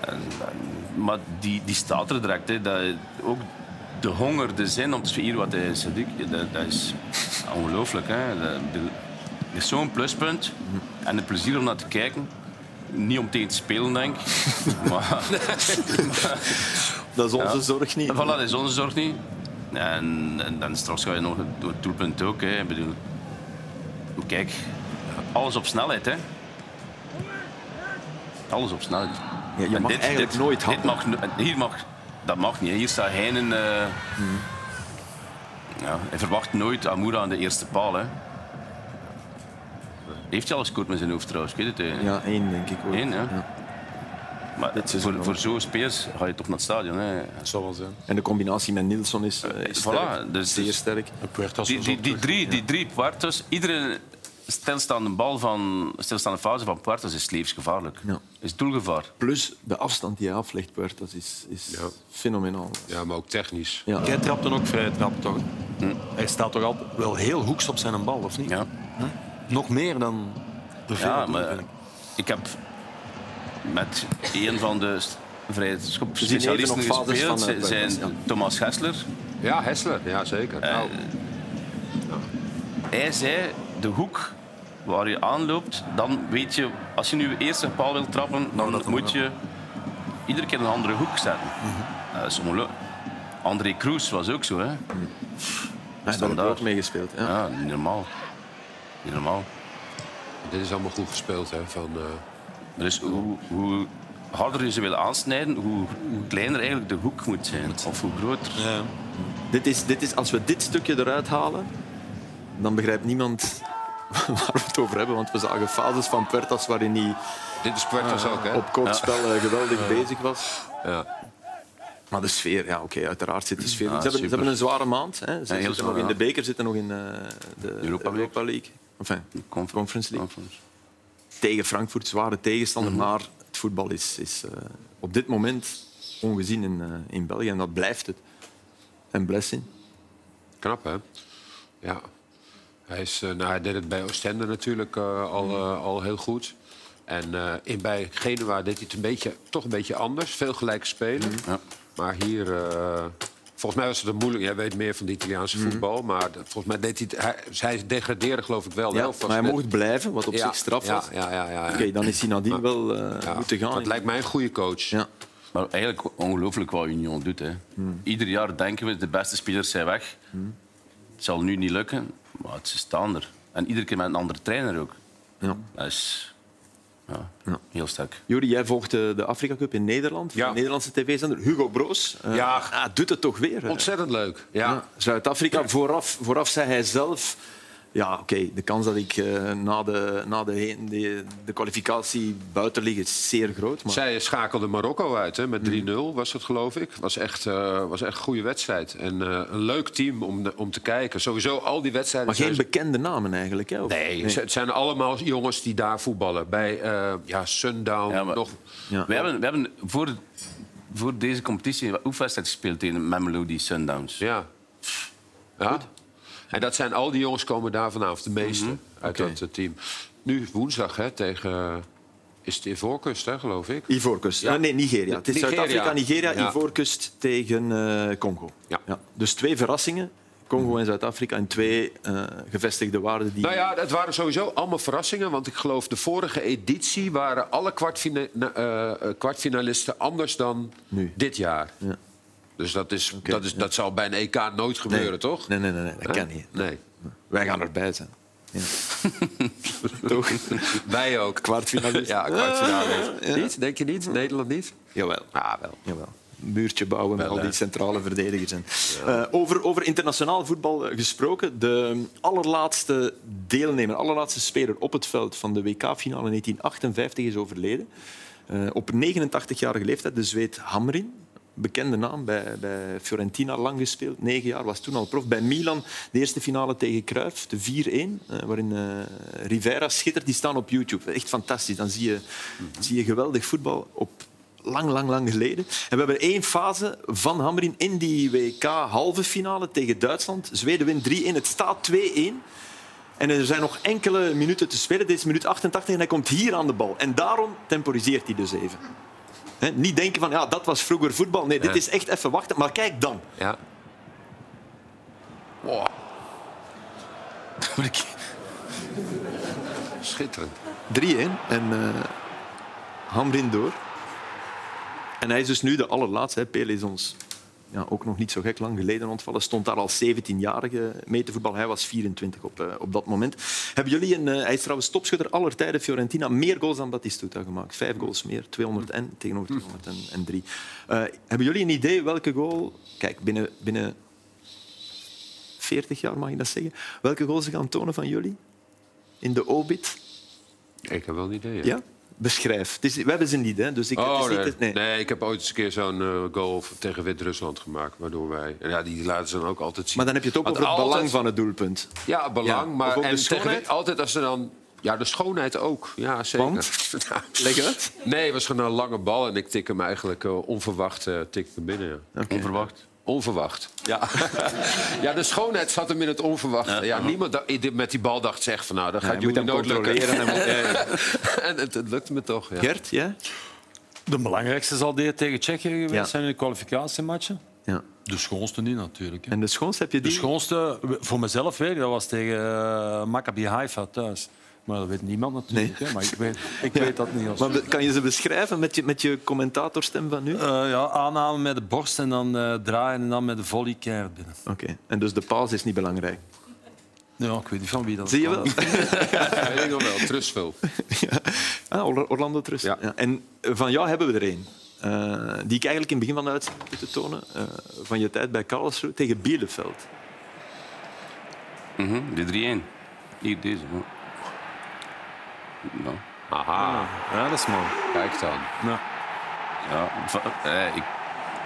En- en- maar die, die staat er direct. Hè. Dat, ook de honger, de zin om te spelen, wat hij Sadiq, dat, dat is ongelooflijk. Hè. Dat, is zo'n pluspunt. En het plezier om naar te kijken. Niet om tegen te spelen, denk ik. maar, Dat is onze Ja. zorg niet. Voilà, dat is onze zorg niet. En, en dan straks ga je nog door het doelpunt ook. Hè. Ik bedoel, kijk, alles op snelheid. Hè. Alles op snelheid. Ja, je mag eigenlijk nooit dit mag, Hier mag... Dat mag niet. hè. Hier staat Heinen... eh Hmm. ja, hij verwacht nooit Amoura aan de eerste paal. Hè. Heeft hij al gescoord met zijn hoofd trouwens? Ik weet het eigenlijk Ja, één denk ik ook. Eén, ja. Ja. Maar seizoen voor, voor zo'n spelers ga je toch naar het stadion. Hè. Dat zal wel zijn. En de combinatie met Nilsson is, eh, is sterk. Voilà, dus- zeer dus- sterk. Die, die, die, drie, die drie Puertas, iedere stilstaande bal van stilstaande fase van Puertas is levensgevaarlijk. Ja. Is doelgevaar. Plus de afstand die hij aflegt, Puertas, is, is Ja. fenomenaal. Ja, maar ook technisch. Ja. Jij trapt dan ook vrij trap, toch? Hij staat toch al wel heel hoeks op zijn bal, of niet? Ja, Nog meer dan de veel ja maar ik. ik heb met een van de vrije schop zien even specialisten gespeeld. van, eh, Ze- zijn ja. Thomas Gessler. Ja, Hessler, ja zeker. Nou, Hij zei, de hoek waar je aanloopt, dan weet je... Als je nu eerst een paal wilt trappen, dan moet je iedere keer een andere hoek zetten. Dat is ongelooflijk. André Kroes was ook zo, hè. Hij heeft daar ook mee gespeeld. Ja. Ja, niet normaal. Niet normaal. dit is allemaal goed gespeeld. Hè, van, eh, Dus hoe, hoe harder je ze wil aansnijden, hoe, hoe kleiner eigenlijk de hoek moet zijn. Of hoe groter. Ja. Dit is, dit is, als we dit stukje eruit halen, dan begrijpt niemand waar we het over hebben. Want we zagen fases van Puertas waarin hij dit is Puertas ook, hè? op kort spel eh, geweldig bezig was. Ja. Maar de sfeer, ja, oké, uiteraard zit de sfeer. Ja, ze, hebben, ze super. hebben een zware maand. Hè. Ze zitten nog in de beker, zitten nog in eh, de Europa Europa, League. Enfin, Confer- Conference League. Conference. Tegen Frankfurt, zware tegenstander. Mhm. Maar het voetbal is, is eh, op dit moment ongezien in, eh, in België. En dat blijft het. En blessing. Knap, hè? Ja. Hij, is, eh, nou, hij deed het bij Oostende natuurlijk eh, al, eh, al heel goed. En eh, in, bij Genua deed hij het een beetje, toch een beetje anders. Veel gelijke spelen. Ja. Maar hier... eh, volgens mij was het een moeilijk... Jij weet meer van het Italiaanse voetbal. Maar de- volgens mij deed hij het... Hij, hij degradeerde geloof ik wel. Ja, Of was maar hij mocht blijven, wat op Ja, zich straf ja, was. Ja, ja, ja, ja. Oké, dan is hij nadien wel eh, Ja, moeten gaan. Dat lijkt mij een goede coach. Ja. Maar eigenlijk ongelooflijk wat Union doet. Hè. Ieder jaar denken we, de beste spelers zijn weg. Het zal nu niet lukken, maar ze staan er. En iedere keer met een andere trainer ook. Ja. Dat is ja, Ja. heel sterk. Juri, jij volgt de, de Afrika Cup in Nederland, Ja. de Nederlandse tv-zender. Hugo Broos eh, Ja. ah, doet het toch weer. Ontzettend leuk. Ja. Ja. Zuid-Afrika, vooraf, vooraf zei hij zelf... Ja, oké, de kans dat ik eh, na, de, na de, heen- de, de kwalificatie buiten lig is zeer groot. Maar Zij schakelde Marokko uit hè, met 3-0, was het geloof ik. Was echt, eh, was echt een goede wedstrijd. En eh, een leuk team om, om te kijken. Sowieso al die wedstrijden. maar geen zijn- bekende namen eigenlijk. Hè? Of- Nee, het zijn allemaal jongens die daar voetballen. Bij eh, ja, Sundown Ja, maar- nog. Ja. We hebben, we hebben voor, voor deze competitie een oefenwedstrijd gespeeld tegen Mamelodi Sundowns. Ja. ja. En dat zijn al die jongens komen daar vanavond, de meeste uit Oké. dat eh, team. Nu woensdag hè, tegen. Is het Ivoorkust, hè, geloof ik? Ivoorkust. Ja. Ah, nee, Nigeria. Het is Nigeria. Zuid-Afrika, Nigeria, Ja. Ivoorkust tegen eh, Congo. Ja. Dus twee verrassingen. Congo en Zuid-Afrika en twee eh, gevestigde waarden die... Nou ja, het waren sowieso allemaal verrassingen. Want ik geloof de vorige editie waren alle kwartfina eh, eh, kwartfinalisten anders dan Nu. dit jaar. Ja. Dus dat, is, dat, is, dat zal bij een EK nooit gebeuren, nee. toch? Nee, nee, nee, nee, dat kan niet. Nee. Wij gaan erbij zijn. Ja. Toch? Wij ook. Kwartfinalist. Ja, kwartfinale. Ja. Niet? Denk je niet? Nederland niet? Jawel. Ah, wel. Jawel. Een muurtje bouwen met al die centrale verdedigers. En, Eh, over, over internationaal voetbal eh, gesproken. De allerlaatste deelnemer, allerlaatste speler op het veld van de WK-finale 1958 is overleden. Eh, op 89-jarige leeftijd, de Zweed Hamrin. Bekende naam, bij, Fiorentina lang gespeeld. Negen jaar, was toen al prof. Bij Milan de eerste finale tegen Cruyff, de 4-1. eh, waarin eh, Rivera schittert. Die staan op YouTube. Echt fantastisch. Dan zie je, zie je geweldig voetbal op lang, lang, lang geleden. En we hebben één fase van Hamrin in die WK-halve finale tegen Duitsland. Zweden wint 3-1. Het staat 2-1. En er zijn nog enkele minuten te spelen. Is minuut 88 en hij komt hier aan de bal. En daarom temporiseert hij dus even. Niet denken van, ja, dat was vroeger voetbal. Nee, dit is echt even wachten. Maar kijk dan. Ja. Wow. Schitterend. 3-1 en eh Hamrin door. En hij is dus nu de allerlaatste. Hè. Pele is ons ja, ook nog niet zo gek lang geleden ontvallen. Stond daar als 17-jarige mee te voetballen. Hij was 24 op, eh, op dat moment. Hebben jullie een... eh, hij is trouwens topschutter aller tijden. Fiorentina meer goals dan Batistuta gemaakt. Vijf goals meer. 200 en tegenover 203. Eh, hebben jullie een idee welke goal... Kijk, binnen, binnen 40 jaar mag je dat zeggen. Welke goal ze gaan tonen van jullie? In de obit? Ik heb wel een idee. Ja? Ja? Beschrijf. Het is, we hebben ze niet, hè? dus ik, het Oh, is nee. niet... Nee. nee, ik heb ooit eens een keer zo'n eh, goal tegen Wit-Rusland gemaakt. Waardoor wij... en Ja, die laten ze dan ook altijd zien. Maar dan heb je het ook Want over het altijd- belang van het doelpunt. Ja, belang. Ja, maar en schoonheid? tegen- altijd als ze dan... Ja, de schoonheid ook. Ja, zeker. Want? Uit. Nee, het was gewoon een lange bal en ik tik hem eigenlijk eh, onverwacht eh, tik ik hem binnen. Ja. Onverwacht. Onverwacht. Ja. ja, de schoonheid zat hem in het onverwachte. Ja, niemand met die bal dacht zeg van nou, dat gaat jullie hem nooit lukken. en moet- ja, ja. en het, het lukte me toch. Ja. Gert, ja? De belangrijkste zal dit tegen Tsjechië geweest Ja. zijn in de kwalificatiematchen. ja. De schoonste niet natuurlijk. hè. En de schoonste heb je De die? schoonste, voor mezelf weet ik, dat was tegen eh, Maccabi Haifa thuis. Maar dat weet niemand natuurlijk. Nee. Hè. Maar ik weet, ik weet dat niet. Als... Maar kan je ze beschrijven met je, met je commentatorstem van nu? Eh, ja, aanname met de borst en dan eh, draaien en dan met de volley keihard binnen. Oké. En dus de paus is niet belangrijk. Ja, ik weet niet van wie dat Zie je wel? Ja, ik nog wel. Trustful. ja. Ah, Or- Orlando Trust. Ja. Ja. En van jou hebben we er één. eh, die ik eigenlijk in het begin van de uitzending moet tonen. eh, van je tijd bij Karlsruhe tegen Bielefeld. Mhm, de 3-1. Hier, deze. Ja. Aha, Ja, dat is mooi. kijk dan. Ja. Ja, va- eh, ik,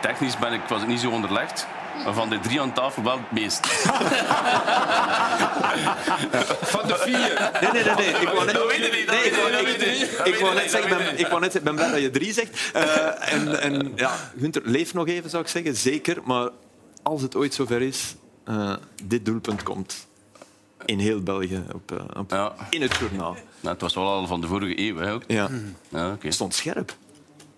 technisch ben ik, was ik niet zo onderlegd. Maar van de drie aan tafel wel het meest. Van de vier. Nee, nee, nee. nee. Ik wou net, Dat weet je niet, nee, ik wou- ik- wou net zeggen, ik ben- ik wou net ben blij dat je drie zegt. Eh, en, en ja, Gunther, leef nog even, zou ik zeggen. Zeker. Maar als het ooit zover is, eh, dit doelpunt komt in heel België op, eh, op- Ja. in het journaal. Nou, het was wel al van de vorige eeuw. Hè, ook. Ja. Ja, stond scherp.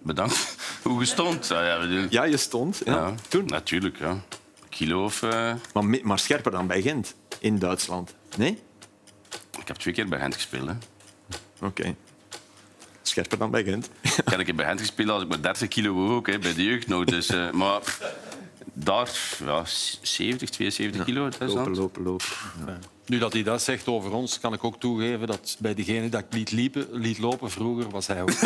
Bedankt. Hoe gestond? Ja, ja, bedoel- Ja, je stond. Ja. ja, Toen. Natuurlijk, ja. Kilo of... eh, Maar, maar scherper dan bij Gent, in Duitsland. Nee? ik heb twee keer bij Gent gespeeld. Oké. Scherper dan bij Gent. Ik heb een keer bij Gent gespeeld als ik maar 30 kilo ook, hè, bij de jeugd nog. Dus, eh, maar daar, ja, 70, 72 kilo. Dat is Lopen, lopen, lopen. Nu dat hij dat zegt over ons, kan ik ook toegeven dat bij degene dat ik liet, liepen, liet lopen vroeger, was hij ook.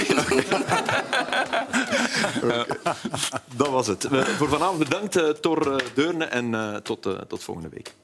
Dat was het. Eh, Voor vanavond bedankt, eh, Tor eh, Deurne. En eh, tot, eh, tot volgende week.